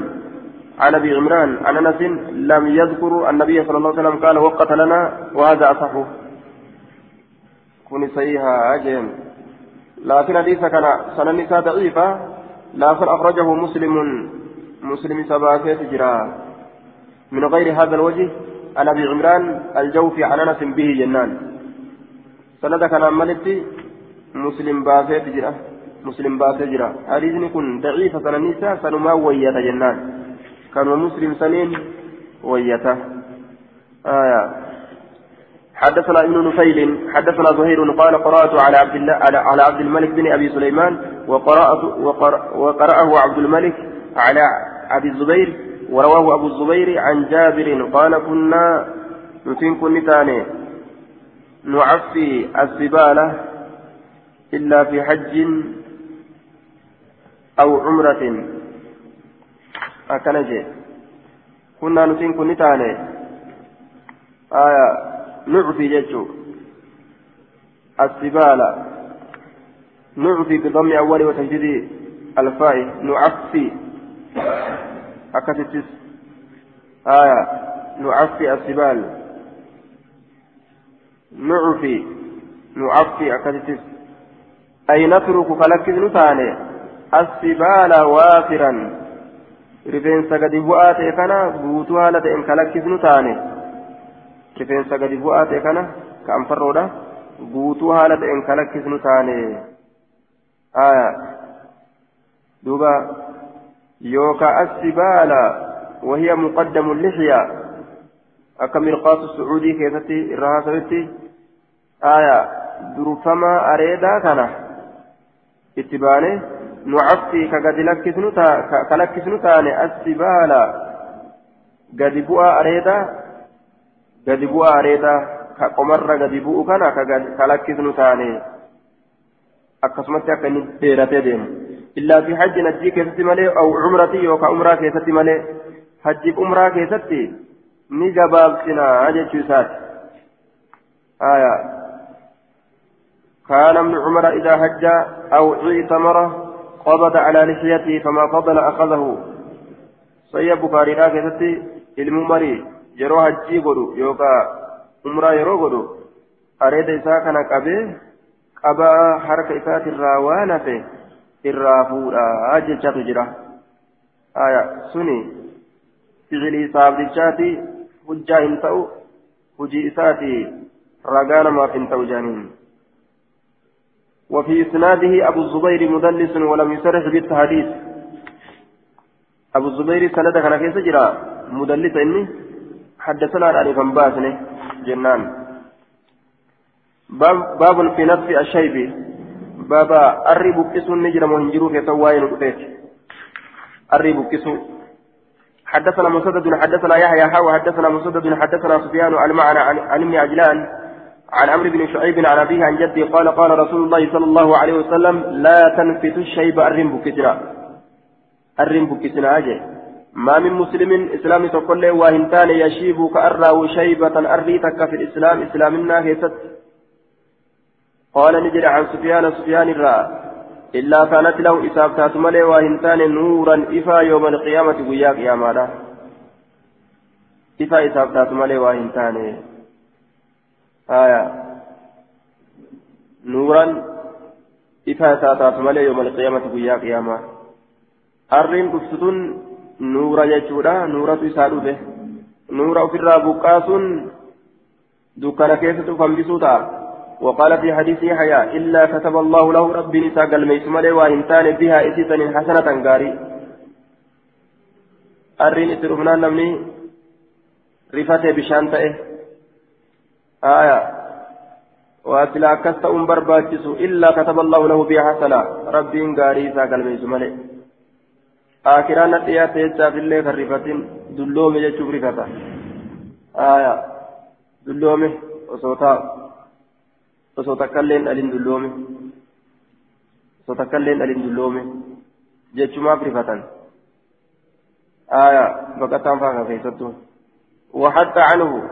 عن أبي عمران عن أنس لم يذكر النبي صلى الله عليه وسلم قال وقت لنا وهذا أصحه. كوني صحيحة أجل لكن حديث كان سنن ضعيفة. لكن أخرجه مسلم. مسلم سباكة جرا من غير هذا الوجه عن أبي عمران الجوفي عن أنس به جنان. سند كان ملتي. مسلم باسة جرا مسلم باسة جرا حديث كن ضعيفة سنن سنما ويتا جنان. كان مسلم سنين ويتا آية. حدثنا ابن نفيل حدثنا زهير قال قرأت على عبد الله على عبد الملك بن أبي سليمان وقرأت وقرأه عبد الملك على أبي الزبير ورواه أبو الزبير عن جابر قال كنا نتين كن نعفي الزبالة إلا في حج أو عمرة. أكنجي. كنا نتين كن آية نعفي جيتشو السبالة نعفي بضم أول وتجديد الفاء. نعفي. أكتتس آية. نعفي السبال. نعفي. نعفي أكتتس أي نترك فلكز نتاني السبال وافرا. رفين سقدي بؤاتي كان بوتوها لتئن كلكز نتاني rifeensa gadi bu'aa ta'e kana ka anfarroodha. Guutuu haala ta'een kalakkisnu taane. Duuba. Yookaa assibaala وهي مقدم اللحية أكا مرقاس السعودي كيفتي الرهاسة آية درفما أريدا كان اتباني نعفي كقد لكسنو تاني السبالة قد بؤا أريدا gadi bu'aa areeda ka qomarra gadi bu'u kana ka lakkisnu taane akkasumatti akka inni dheeratee deemu illaa fi hajjin hajjii keessatti malee aw cumrati yookaan umraa keessatti malee hajjiif umraa keessatti ni gabaabsinaa jechuu isaati كان ابن عمر إذا حج أو اعتمر قبض على لحيته فما فضل أخذه صيب بخاري كتبت الممري yeroo hajjii godhu yookaan umraa yeroo godhu areeda isaa kana qabee أبا حركة إسات الراوانة الرافورة أجل تجرى آية سني فعلي صابرشاتي hujjaa hin ta'u hujii isaati ragaa namaaf hin ta'u jaaniin. وفي إسناده أبو الزبير مدلس ولم يصرح بالتحديث أبو الزبير سند كان كيف مدلس إني حدثنا عن أبي باسني جنان. باب, باب في نفس الشيب. بابا أري بكسو نجرم وهنجرو في سواين أري بكسو حدثنا مسدد حدثنا يحيى حاوى حدثنا مسدد حدثنا سفيان عن, عن ابن عجلان عن عمرو بن شعيب عن أبيه عن جده قال قال رسول الله صلى الله عليه وسلم لا تنفت الشيب أرم بكتنا أرم بكتنا أجي. ما من مسلم إسلام تقول وهنتان يشيب كأرى شيبة أريتك في الإسلام إسلامنا هيست قال نجري عن سفيان سفيان الرأى إلا كانت له إسابتات ملي وهنتان نورا إفا يوم القيامة ويا قياما إفا إسابتات ملي وهنتان آية. نورا إفا إسابتات ملي يوم القيامة ويا قياما أرين كفتون نورا يجودا نورا تسادو به نورا في الرابقاس دكان كيف تفهم بسوطا وقال في حديث يحيى إلا كتب الله له ربي نساء قلميس ملي وإنتان بها إسيسا حسنة غاري أرين إسرفنا نمني رفته بشان تأه آية وأتلا كست أم برباتس إلا كتب الله له بها حسنة ربي غاري إساء قلميس ملي آخران نتيات يجاب الله كالرفتين دلومي يجب رفته آية دلومي وصوتا osoo takkailleen dhalin dulloome osoo takkailleen dhalin dulloome jechumaaf rifatan aya baqataan faa keessattu وحتى عنه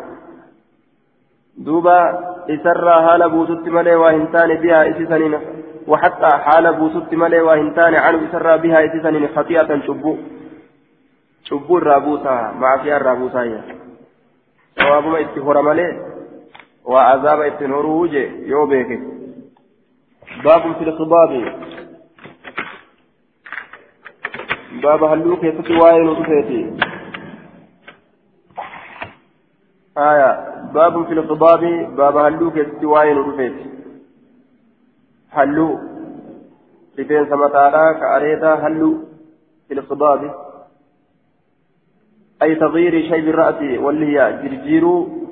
دوبا إسرى حال بوتت ملي وهنتان بها إسسنين وحتى حال بوتت ملي وهنتان عنه إسرى بها إسسنين خطيئة شبو شبو ثواب ما ملي وعذاب يوبيك باب في الخضاب باب هلوك وتفيتي آية. باب في الخضاب باب هلوك هلو رفين سمتارا كأريدا هلو في الخضاب أي تغيير شيء بالرأس واللي جرجيرو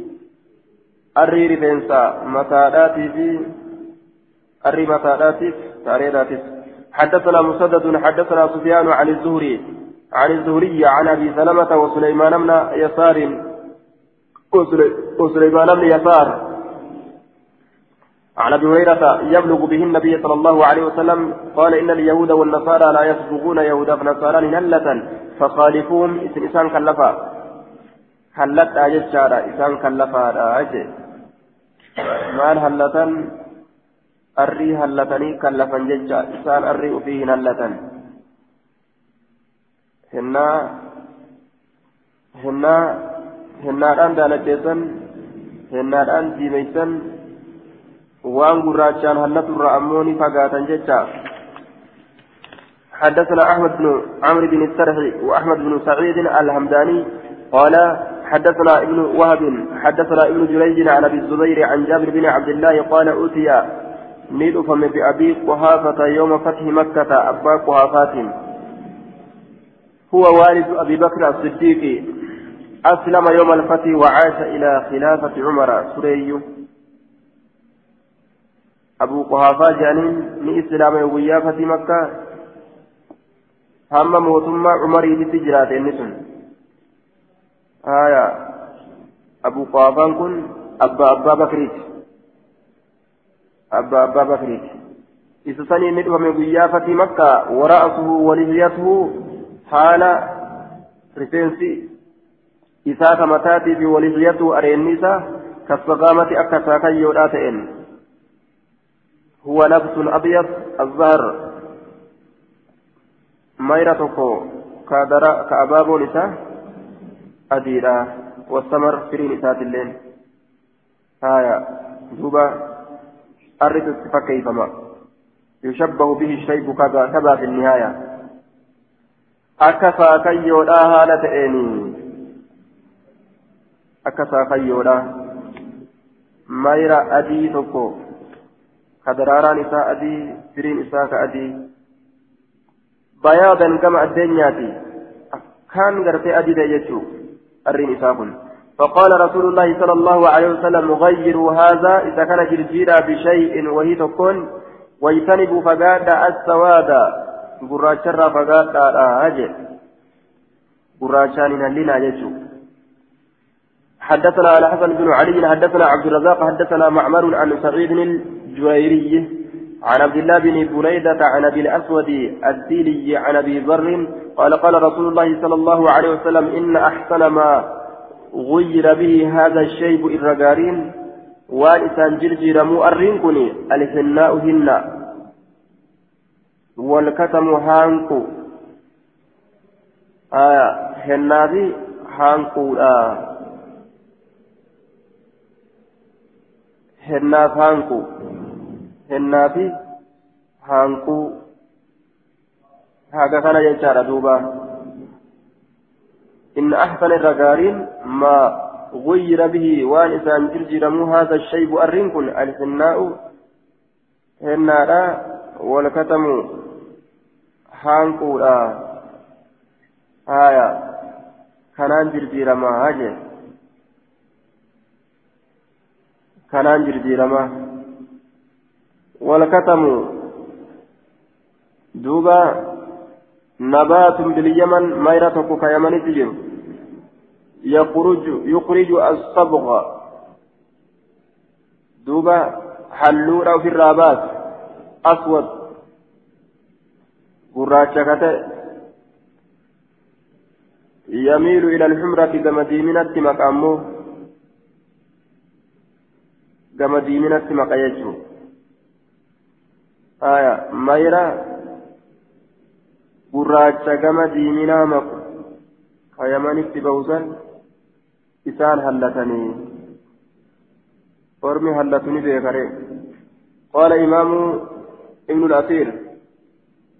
arrii rifeensa mataadhaatii fi arrii mataadhaatiif taareedhaatis حدثنا مسدد حدثنا سفيان عن الزهري عن الزهري عن ابي سلمه وسليمان بن يسار وسليمان بن يسار عن ابي هريره يبلغ به النبي صلى الله عليه وسلم قال ان اليهود والنصارى لا يسبقون يهودا فنصارى هلة فخالفون اسم انسان كلفا هلت اجتشارا انسان كلفا أجي maal hallatan arrii hallatanii kallafan jecha isaan arrii ufii hin hallatan hinnaa hinnaa hinnaadhaan daalaggeessan hinnaadhaan diimeysan waan gurraachaan hallaturra ammoo ni fagaatan jecha. حدثنا أحمد بن عمرو بن السرح وأحمد بن سعيد الهمداني قال حدثنا ابن وهب حدثنا ابن جريج عن ابي الزبير عن جابر بن عبد الله قال اوتي ندفم بابي قحافه يوم فتح مكه ابا قحافات هو والد ابي بكر الصديق اسلم يوم الفتح وعاش إلى خلافه عمر سري أبو قحافة جانين من إسلام ويا فتح مكة. هم موتما عمر يتجرات النسن آية. أبو قافان كن أبا أبا بكريت أبا أبا بكريت إذا سني ندوة من قيافة مكة ورأسه ولحيته حال رفنسي إذا متاتي في ولحيته أرينيسا كالصقامة أكسا كيوداتئن هو لبس أبيض الظهر ميرتكو كادرا كأبابو نساء أديرا والثمر فرين إسات اللين آية دوبا أرد فكيفما يشبه به الشيب كذا كذا في النهاية. أكفى كيودا هالة إني أكفى كيودا. مايرا أدي تكو. كدراران إساء أدي سرين إساء كأدي بياضا كما الدنياتي كان غرتي أدي ديجو أرين إساء فقال رسول الله صلى الله عليه وسلم غيروا هذا إذا كان جرجيرا بشيء وهي تكون ويتنبوا فقاد السواد قراشرا فقاد أجل قراشان هلنا يجو حدثنا على حسن بن علي حدثنا عبد الرزاق حدثنا معمر عن سعيد الجويري عن عبد الله بن بريدة عن أبي الأسود الديلي عن أبي ذر قال قال رسول الله صلى الله عليه وسلم إن أحسن ما غير به هذا الشيب الرقارين وان إسان جرجر مؤرين كني الهناء هنا والكتم هانكو. آية هنابي هانكو آه. Hennaaf haanqu hennaafi haanquu haga kana jechaadha duuba. إن أحسن الرجالين ما غير به وان إسان جرجرمو هذا الشيب أرنكن الحناء هناء والكتم هانكولا آية كنان جرجرما هاجي كنان جرجرما والكتم دوبا نبات باليمن ميرة كيمن تجر يخرج يخرج الصبغ دوبا حلورا في الرابات أسود قراتشكته يميل إلى الحمرة كما ديمنة مقامه كما ديمنة مقايجه آية gurraacha gama diiminaa maqu kayamanitti ba'usan isaan hallatanii. Ormi hallatu ni beekare قال إمام ابن الأثير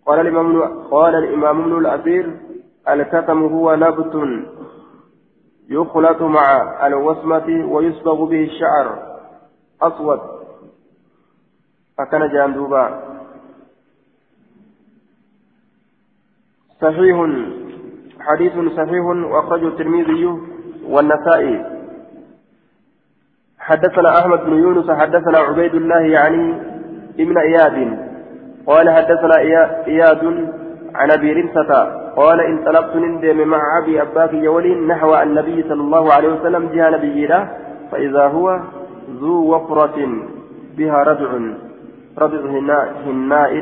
قال الإمام قال الإمام ابن الأثير الكتم هو نبت يخلط مع الوسمة ويصبغ به الشعر أسود. فكان جاندوبا صحيح. حديث صحيح. وأخرجه الترمذي والنسائي. حدثنا أحمد بن يونس. حدثنا عبيد الله يعني ابن إياد. قال حدثنا إياد عن أبي رمسة. قال انطلقت نندم مع أبي أباك يولين نحو النبي صلى الله عليه وسلم جاء نبينا. فإذا هو ذو وفرة بها ردع ردع هناء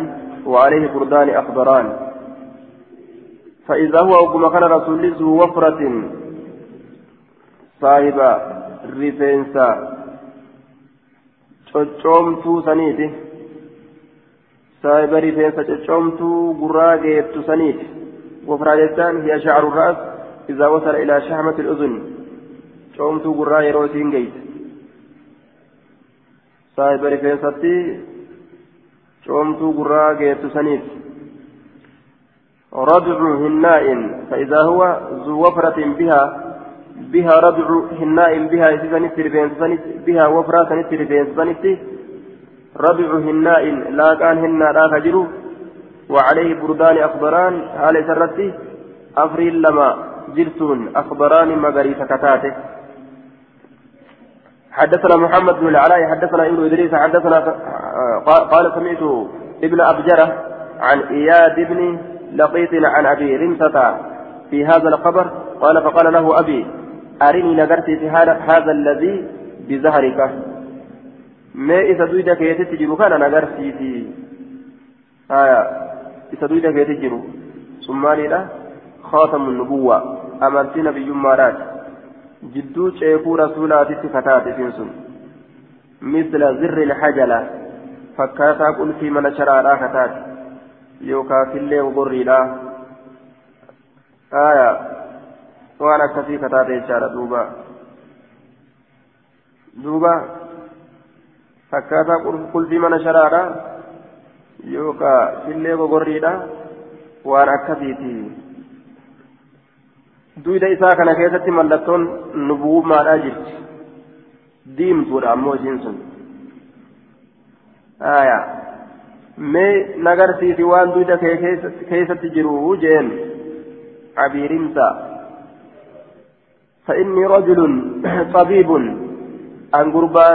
وعليه بردان أخضران فإذا هو وقم كان رسول ذو وفرة صاحب saniiti saahiba rifeensa coccomtuu gurraa geettu saniiti wafraa jechaan hiya shacru ra'as idaa wasala ilaa shahmati l'uzun coomtuu gurraa yeroo isiin geeyte saayiba rifeensatti coomtuu gurraa geettu saniif ردع هناء فإذا هو ذو وفرة بها بها ردع هناء بها بها وفرة ردع هناء لا كان هنا لا تجر وعليه بردان أخضران على سرته أفريل لما جرتون أخضران مغري سكتاته حدثنا محمد بن العلاء حدثنا ابن إدريس حدثنا قال سمعت ابن أبجرة عن إياد بن لقيت عن أبي رمسة في هذا الخبر قال فقال له أبي أرني نقرتي في هذا الذي بزهرك. ما إذا دويدك يتجر؟ كان نقرتي في آية إذا دويدك يتجر. ثم خاتم النبوة أمرت نبي مارات جدو شيخو رسولات فتاة فينسون مثل زر الحجلة فكاتا قل في من شرع كتات yookaan fillee ogorriidha aya waan akkasii kataate jechaadha duuba duuba fakkaataa qulfii mana sharaadha yookaan fillee gogorriidha waan akkasiiti duyda isaa kana keessatti mallattoon nubuwummaadhaa jirti diimtuudha ammoo isiin sun mee nagarsiisi waan duyda keessatti jiru jeen cabiirimsa فإني رجل طبيب أن قربا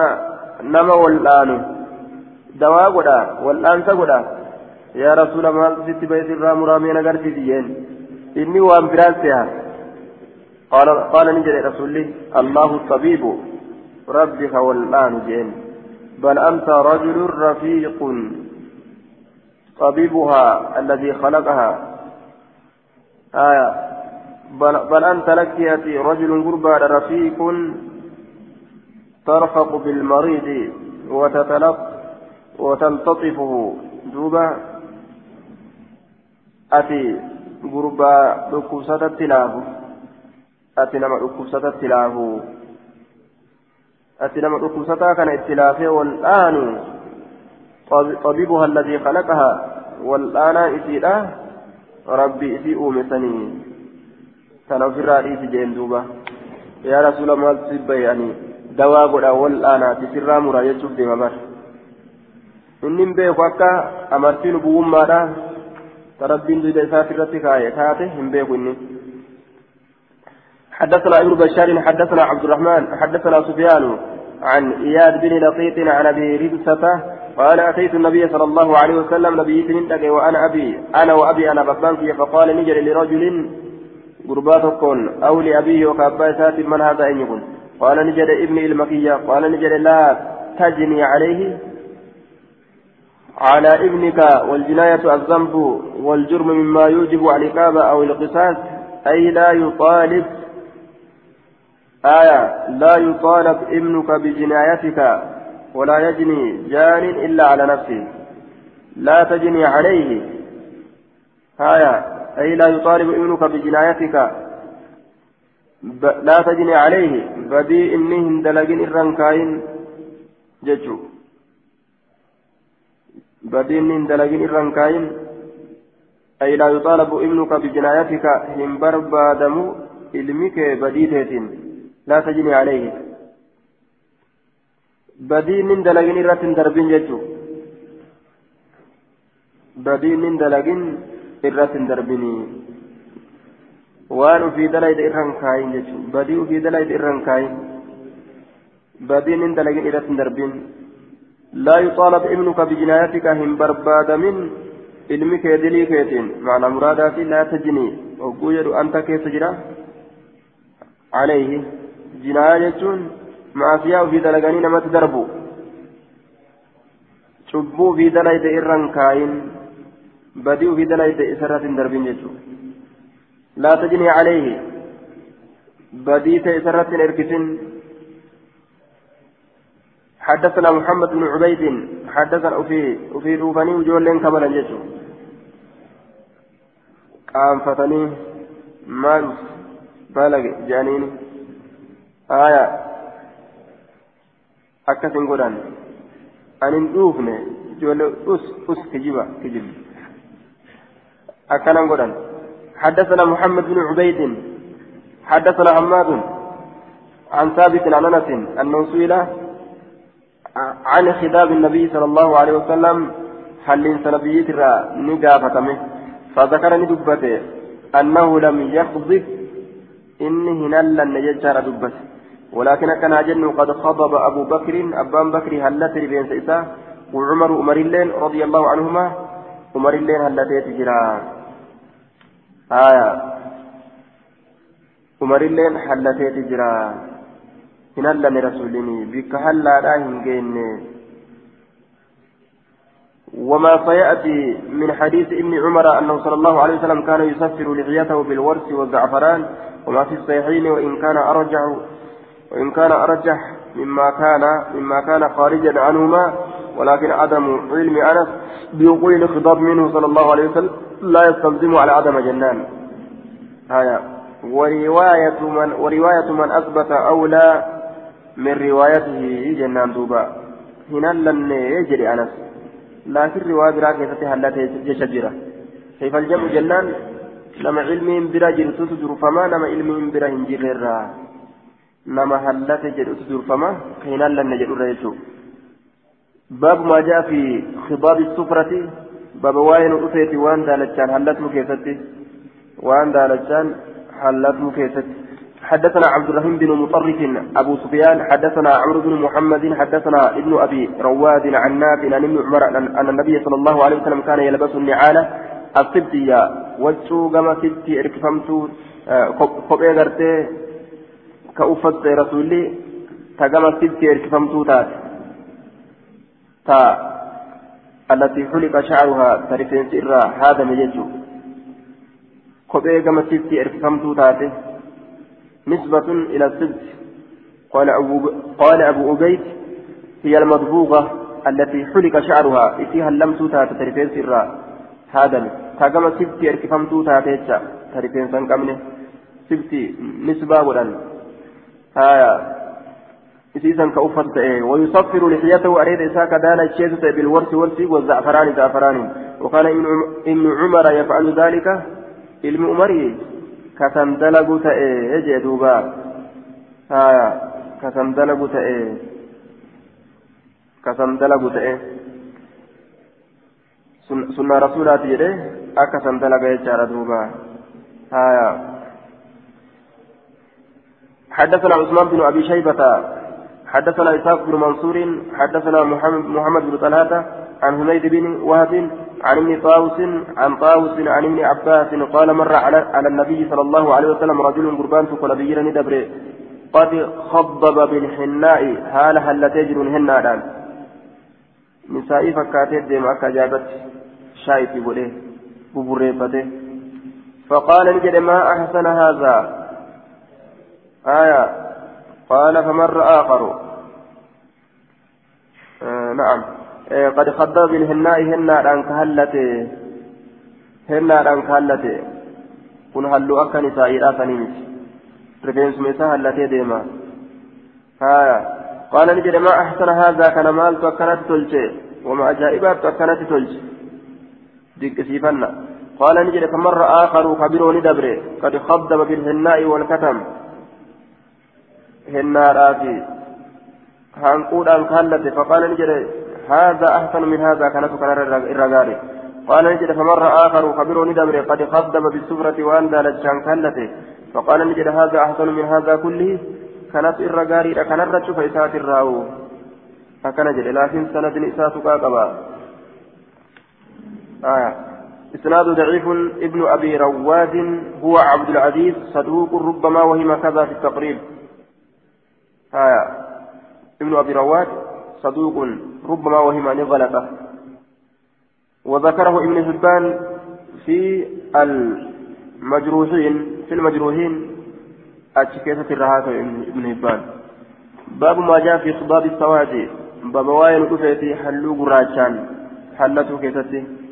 نما والآن دواء قدا والآن تقدا يا رسول الله ست بيت الرام رامي نقرتي ديين إني وأن فراسها قال قال نجري رسول الله الطبيب. ربك والآن جين بل أنت رجل رفيق. طبيبها الذي خلقها. آية. بل, بل أنت لك يأتي رجل قربى رفيق. ترفق بالمريض وتتلط وتلتطفه. دوبا أتي قربى ركوسة التلاه أتي نما ركوسة التلاه أتي نما ركوسة كان التلافه والآن طبيبها الذي خلقها والآن إسيرا ربي إسي أومسني كان في الرئيس جين دوبا يا رسول الله dawaa godha wal aanaati sirraa muraa jechuuf deema bar inni hin beeku akka amartiin bu'ummaadha tarabbiin duyda isaati irratti kaaye taate hin beeku inni حدثنا ابن بشار حدثنا عبد الرحمن حدثنا سفيان عن إياد بن لقيط عن أبي ربسة قال أتيت النبي صلى الله عليه وسلم نبي سنين وأنا أبي أنا وأبي أنا بطلان فقال نجري لرجل قرباتكم أو لأبيه وكابا سات من هذا إن يكون قال نجد ابن المكية. قال نجد لا تجني عليه على ابنك والجناية الذنب والجرم مما يوجب العقاب أو القصاص أي لا يطالب آية لا يطالب ابنك بجنايتك ولا يجني جان إلا على نفسه. لا تجني عليه. آية أي لا يطالب ابنك بجنايتك. لا تجني عليه. بدي إني هندلقين الرنكاين ججو بدي إني هندلقين الرنكاين أي لا يطالب ابنك بجنايتك. هم بربادم علمك بديتين لا تجني عليه بدي إني هندلقين الرتن دربين ججو بدي إني هندلقين الرتن دربيني waan ufii dalayda irra hin kaayin jechuudha badii ufii dalayda irra hin kaayin badiin hin dalagin irratti hin darbin laa yuxaalab ibnuka bijinaayatika hin barbaadamin ilmi kee dilii keetiin maanaa muraadaati laa tajinii hogguu jedhu jinaayaa jechuun maasiyaa ufii dalaganii namatti darbu cubbuu ufii dalayda irra hin kaayin badii ufii dalayda isarratti hin darbin jechuudha لا تجني عليه بديت إسرة إركسن حدثنا محمد بن عبيد حدثنا في في روفاني وجولين كمالا جيتو قام فتني مال بلغ جانين آية أكثر قدان أن ندوفني جول أس أس كجيبا كجيب أكثر قدان حدثنا محمد بن عبيد حدثنا حماد عن ثابت عن انس انه سئل عن خداب النبي صلى الله عليه وسلم هل سنبيت الرا نقافتمه فذكر ندبته انه لم يخضب انه نلا نججر دبته ولكن كان جن قد خضب أبو بكر أبان بكر هلت بين سيسا وعمر عمر اللين رضي الله عنهما عمر اللين هلتيت جرا آية. عمر اللين حلتيت جرا إن الله رسولني بك هلا لا هنجين وما سيأتي من حديث ابن عمر أنه صلى الله عليه وسلم كان يسفر لحيته بالورس والزعفران وما في الصحيحين وإن كان أرجح وإن كان أرجح مما كان مما كان خارجا عنهما ولكن عدم علم أنس بوقوع الخطاب منه صلى الله عليه وسلم لا يستلزم على عدم جنان. آية ورواية من ورواية من أثبت أولى من روايته جنان دوبا. هنالن يجري أنس. لكن رواية براك يفتح هلته جشجرة كيف الجمع جنان؟ لما علمي برا تدر فما لما علمي برا هنجر نما هلته جرتو تدر فما هنالن جرر يجو باب ما جاء في خضاب السفرة باب واين أفيت وان دالتشان هلت مكيستي وان دالتشان هلت مكيستي حدثنا عبد الرحيم بن مطرف أبو سفيان حدثنا عمرو بن محمد حدثنا ابن أبي رواد عن نافع عن ابن عمر أن النبي صلى الله عليه وسلم كان يلبس وجو كما ستي اركفمتو kophee gartee ta gama sitti erkifamtuu taate ta allatii xuliqa sha'ruhaa ta rifeensi irraa haadame jechuu kophee gama sitti erkifamtuu taate نسبة إلى السبت قال أبو, قال أبو أبيت هي المضبوغة التي حلق شعرها فيها اللمس ترفين سرا هذا كما سبتي اركفم توتا تيتشا ترفين سنكمنه سبتي نسبة ولن هايا إسيسا كأفت ويصفر لحيته أريد إساك دانا الشيزة بالورس ورسي والزعفران زعفران وقال ابن عمر يفعل ذلك علم عمري dalagu ta'e jee duuba haya kasan dalagu ta'e kasan dalagu ta'e sunna rasuulaati jedhe akka san dalaga jechaadha duuba haya حدثنا عثمان بن أبي شيبة حدثنا إسحاق بن منصور حدثنا محمد, بن طلحة عن حميد بن وهب عن ابن طاووس عن طاووس عن ابن عباس قال مر على, النبي صلى الله عليه وسلم رجل قربان فنبينا ندبر قد خضب بالحناء هال هل تجر هنادان نسائي فكاتت ديما أكا جابت شاي في بوليه ببريفته فقال نجد ما أحسن هذا؟ آية قال فمر آخر آه نعم قد خضب بالهناء هنا أن كهلته هنا أن كهلته halluu akka nisaa'iidhaa sanii miti rifeensuma isaa hallatee deema haya qaala ni jedhe maa ahsana haazaa kana maaltu akkanatti tolche wama ajaa'ibaattu akkanatti tolche dinqisiifanna qaala ni jedhe famarra aakaru kabiroo ni dabre qad khaddaba fi hanquudhaan kahallate faqaala ni jedhe هذا أحسن من هذا كانت كان الرجال قال نجد فمر آخر خبر ندمر قد خدم بالسفرة وأن دالتشان كلته فقال نجد هذا أحسن من هذا كله كانت الرجال كان الرجل فإسات الراو فكان جد لكن سند إسات قاقبا آية إسناد ضعيف ابن أبي رواد هو عبد العزيز صدوق ربما وهم كذا في التقريب آية. ابن أبي رواد صدوق ربما وهم أن غلطه وذكره ابن حبان في المجروحين في المجروحين أتشكيسة الرهاة ابن حبان. باب ما جاء في خضاب السواد باب واين كفيتي حلو قراتشان حلته كيستي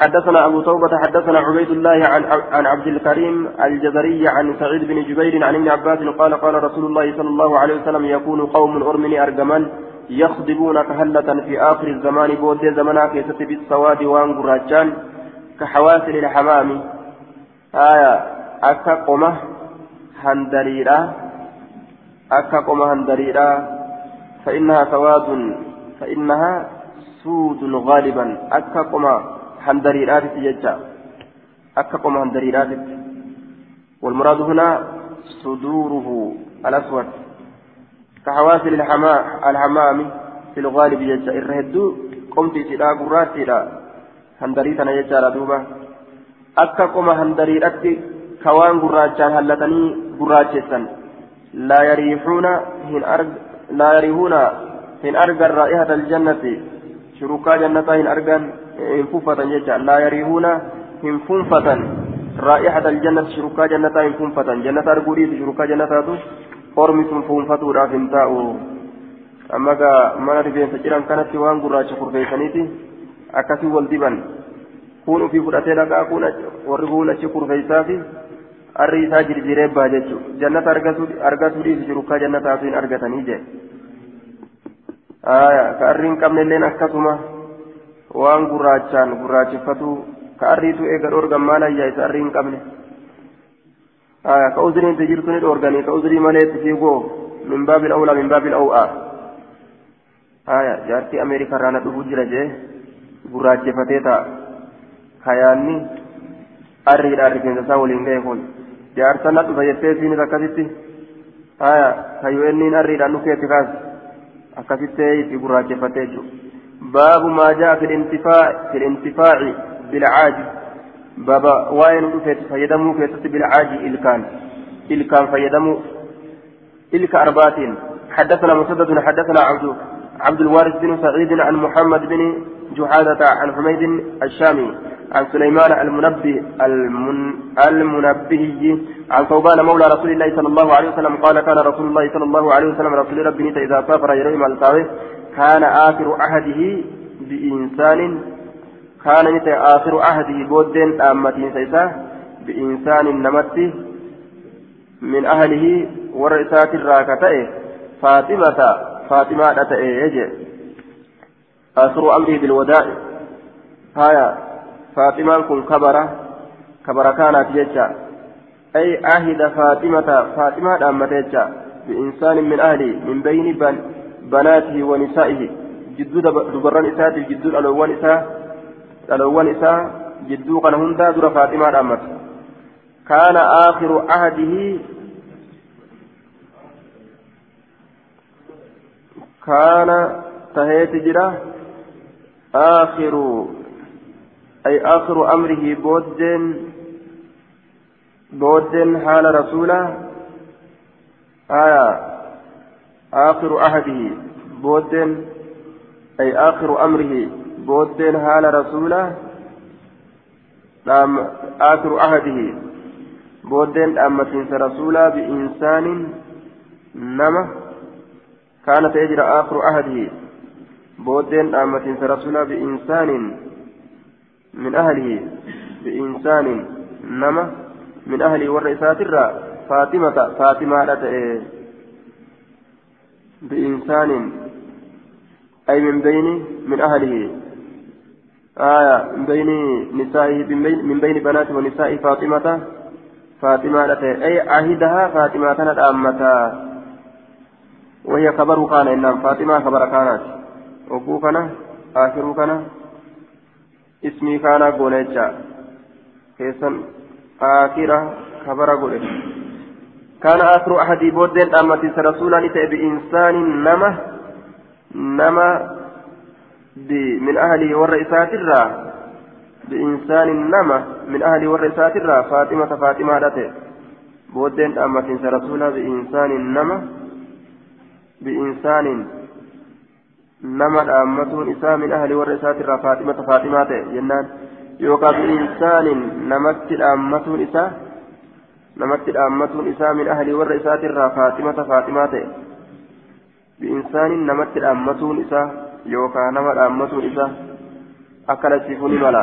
حدثنا أبو توبة حدثنا عبيد الله عن عن عبد الكريم الجزري عن سعيد بن جبير عن ابن عباس قال قال رسول الله صلى الله عليه وسلم يكون قوم أرمني أرجمان يخضبون كهلة في آخر الزمان بود زمنا كيست بالسواد وان قراجان كحواسل الحمام. آية أكا قمة هندريرا أكا قمة هندريرا فإنها سواد فإنها سود غالبا. أكا قمة هندريرات ججا أكقم هندريرات والمراد هنا صدوره الأسود كحواسل الحمام في الغالب ججا الرهدو قمت سيدا قرات سيدا هندريتنا ججا دوبا أكقم هندريرات كوان قراتشان هلتني قراتشسا لا يريحون هن أرج لا يريحون هن أرجى رائحة الجنة شروكا جنة هن أرجى hin funfatan raa'ixata aljannati shurukaa jannataa hin funfatan jannata arguu dhiisu shurukaa jannataatu ormi sun funfatuudhaaf hin taa'u amma gaa mana rifeensa ciran kanatti waan gurraacha kurfeessaniiti akkasii wal diban kun ufii fudhatee dhaqaa kun warri kun achi kurfeessaafi arri isaa jirjiree baa jechuudha jannata argatuu dhiisu shurukaa jannataatu hin argatanii jee آية كأرين كم لين أكتما وان قراجان قراجفتو كأريتو إيقر أورغان مالا يا إسأرين كم آية كأوزرين تجرتني الأورغاني كأوزري ماليت فيقو من باب الأولى من باب الأوعى آية جارتي أمريكا رانا دفو جرجي قراجفتيتا خياني أريد أريد تساولين كيكون جارتنا دفا يتيسيني تكتتي آية كيوئنين أريد أن نكيتي كاسي akkasitti? Itti gurraachefatee jiru. Baabu maa jaa fi intifaaci bilcaaji baaba waa'ee nu dhufeetti fayyadamuu keessatti bilcaaji ilkaan ilkaan fayyadamuu ilka arbaatiin حدثنا مسدد حدثنا عبد عبد الوارث بن سعيد عن محمد بن جحادة عن حميد الشامي عن سليمان المنبه المن المنبهي عن ثوبان مولى رسول الله صلى الله عليه وسلم قال كان رسول الله صلى الله عليه وسلم رسول ربي إذا سافر يروي التاوي كان آخر عهده بإنسان كان متى آخر عهده بودين أمتي سيسا بإنسان نمت من أهله ورئسات الراكتة فاطمة فاطمة أتأي آخر أمره بالوداع. هايا فاطمة كن كبرة كبرة كانت ججة أي عهد فاطمة فاطمة أمت ججة بإنسان من أهله من بين بن بناته ونسائه جدود دبران إساءة الجدود الأول إساءة الأول إساءة جدو كان هندا در فاطمة أمت كان آخر عهده كان تهيت جرا آخر أي آخر أمره بودن بودن حال رسوله آية آخر عهده بودن أي آخر أمره بودن حال رسوله. نعم آخر عهده بودن أمتين رسوله بإنسان نما. كانت يجرى آخر عهده بودن أمتين رسوله بإنسان من أهله بإنسان نما. من أهله والرئيسات الرا فاطمة فاطمة بإنسان أي من بين من أهله. آية من بين نسائه من بين بنات ونساء فاطمة فاطمة أي عهدها فاطمة كانت وهي خبر كان إنما فاطمة خبر كانت. وقو كان آخر كان. اسمي كان غونيتشا كيسن آخرة خبر غوني كان آخر أحد بودين أمتي رسولا بإنسان نما نما من أهله والرئيسات الرا بإنسان نما من أهله والرئيسات الرا فاطمة فاطمة رته بودين أمتي رسولا بإنسان نما بإنسان nama dhaammatuun isaa min ahli warra isaatirraa faaximata faaximaa ta'e jennaan yookaan bi'insaanin namatti dhaammatuun isaa min ahli warra isaatirraa faaximata faaximaa ta'e bi'insaanin namatti dhaammatuun isaa yookaan nama dhaammatuun isaa akka lachiifuu ni mala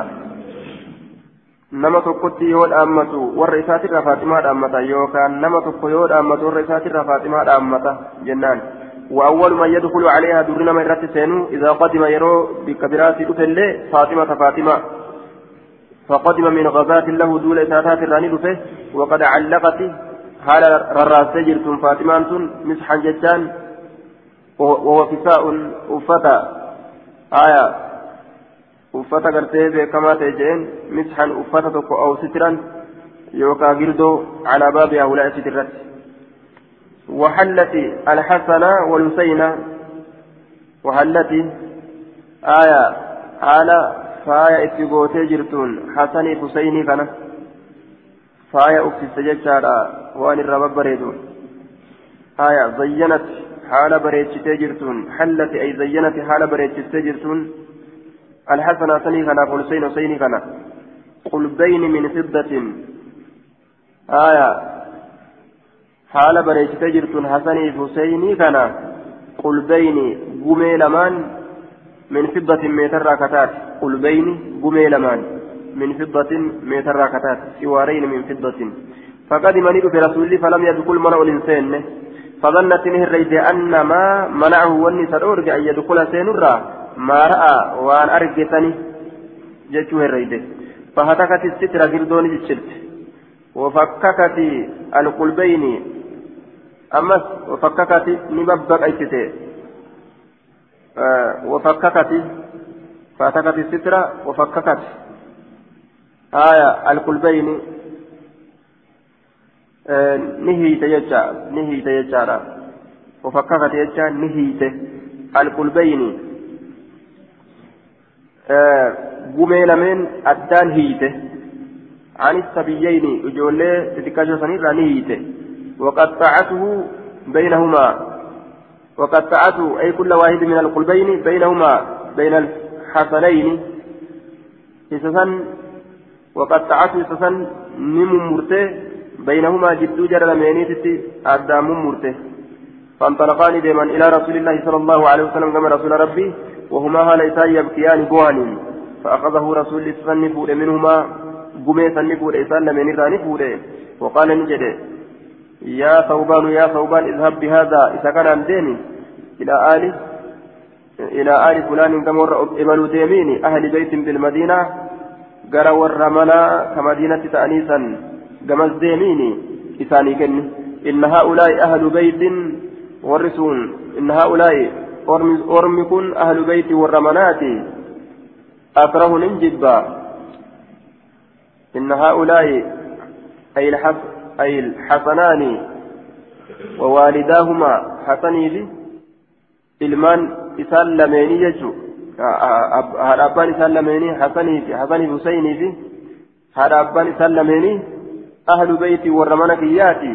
nama tokkotti yoo dhaammatu warra isaatirraa faaximaa dhaammata yookaan nama tokko yoo dhaammatu warra isaatirraa faaximaa dhaammata jennaan. وأول من يدخل عليها درنا من رت إذا قدم يرو بكبرات أفل فاطمة فاطمة فقدم من غزاة له دول إساتات الراني دفه وقد علقت حال رراس جرتم فاطمة مسحا جتان وهو فساء أفتا آية أفتا قرتي كما تجين مسحا أفتا أو سترا يوكا جلدو على باب هؤلاء سترات. وحلت الحسن والحسين وحلت آية على فايا اتقوتي جرتون حسن حسيني كان فايا أكسس ججارا وان الرب بريدون آية زينت حال بريتشتي جرتون حلت أي زينت حال بريتشتي جرتون الحسن سني كان والحسين حسيني كان قلبين من فضة آية haala bareechitee jirtuun hasanii fi huseynii kana. Qulbeyni gumee fiddatin meetarraa kataati qulbeyni gumee lamaan min fiddatin meetarraa kataati siwaareyni min fiddatin فقدم ندف رسول فلم يدخل من أول سنة فظنت نهريت أن ما منعه وني سرورج أن يدخل سينرا ما رأى وأن أرجتني. جتشو هريت فهتكت الستر جلدون جتشلت وفككت القلبين. أمس وفككت نببك أيتتي وفككت فهتكت الستر وفككت آية القلبين. نهيت يجا نهيت يجا وفككت يجا نهيت. القلبين. gumee lameen addaan hiite عن السبيين إجولي تتكاشو سنيرا نهيته وقطعته بينهما. وقطعته أي كل واحد من القلبين بينهما بين الحسنين. إسسن وقطعته إسسن نم مرته بينهما جدو جرى لمينيتي أدام مرته فانطلقان ديما إلى رسول الله صلى الله عليه وسلم كما رسول ربي وهما هاليسا يبكيان بوان فأخذه رسول الله منهما قمي سنفود إسان لمن الراني وقال نجد يا ثوبان يا ثوبان اذهب بهذا. إذا كان عندني إلى آل إلى آل فلان كما إبلوا ديميني أهل بيت بالمدينة قرى ورمنا كمدينة تأنيسا قمز ديميني إساني كني إن هؤلاء أهل بيت ورسون. إن هؤلاء أرمكن أهل بيت والرمنات أكره ننجبا إن هؤلاء أي الحس أي الحسنان ووالداهما حسني في abbaan isaan lameenii hasanii fi hasanii husaynii fi haadha abbaan isaan lameenii ahlu beeyti warra mana kiyyaati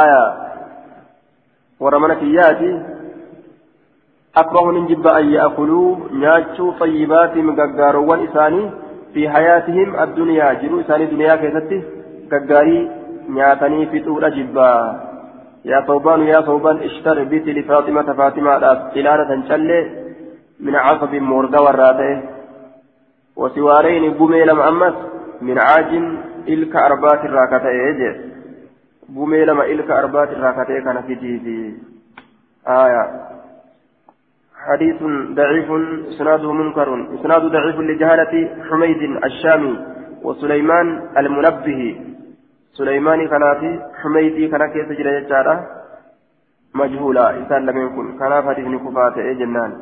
aya warra mana kiyyaati akrahun hin jibba an ya'kuluu nyaachuu xayyibaati gaggaaroowwan isaanii في حياتهم الدنيا جرو إساني دنيا كيستي كقاري نياتني في طول جبا يا ثوبان يا ثوبان اشتر بيتي لفاطمة فاطمة إلانة تنشلي من عصب موردا وراته وسوارين بومي لم أمس من عاج إلك أربات الراكتين بومي لما إلك أربات الراكتين كان في تيتي آية حديث ضعيف إسناده منكر إسناد ضعيف لجهالة حميد الشامي وسليمان المنبه سليمان كان في حميدي كان كيس جرى مجهولا إنسان لم يكن كان حديث كفاته جنان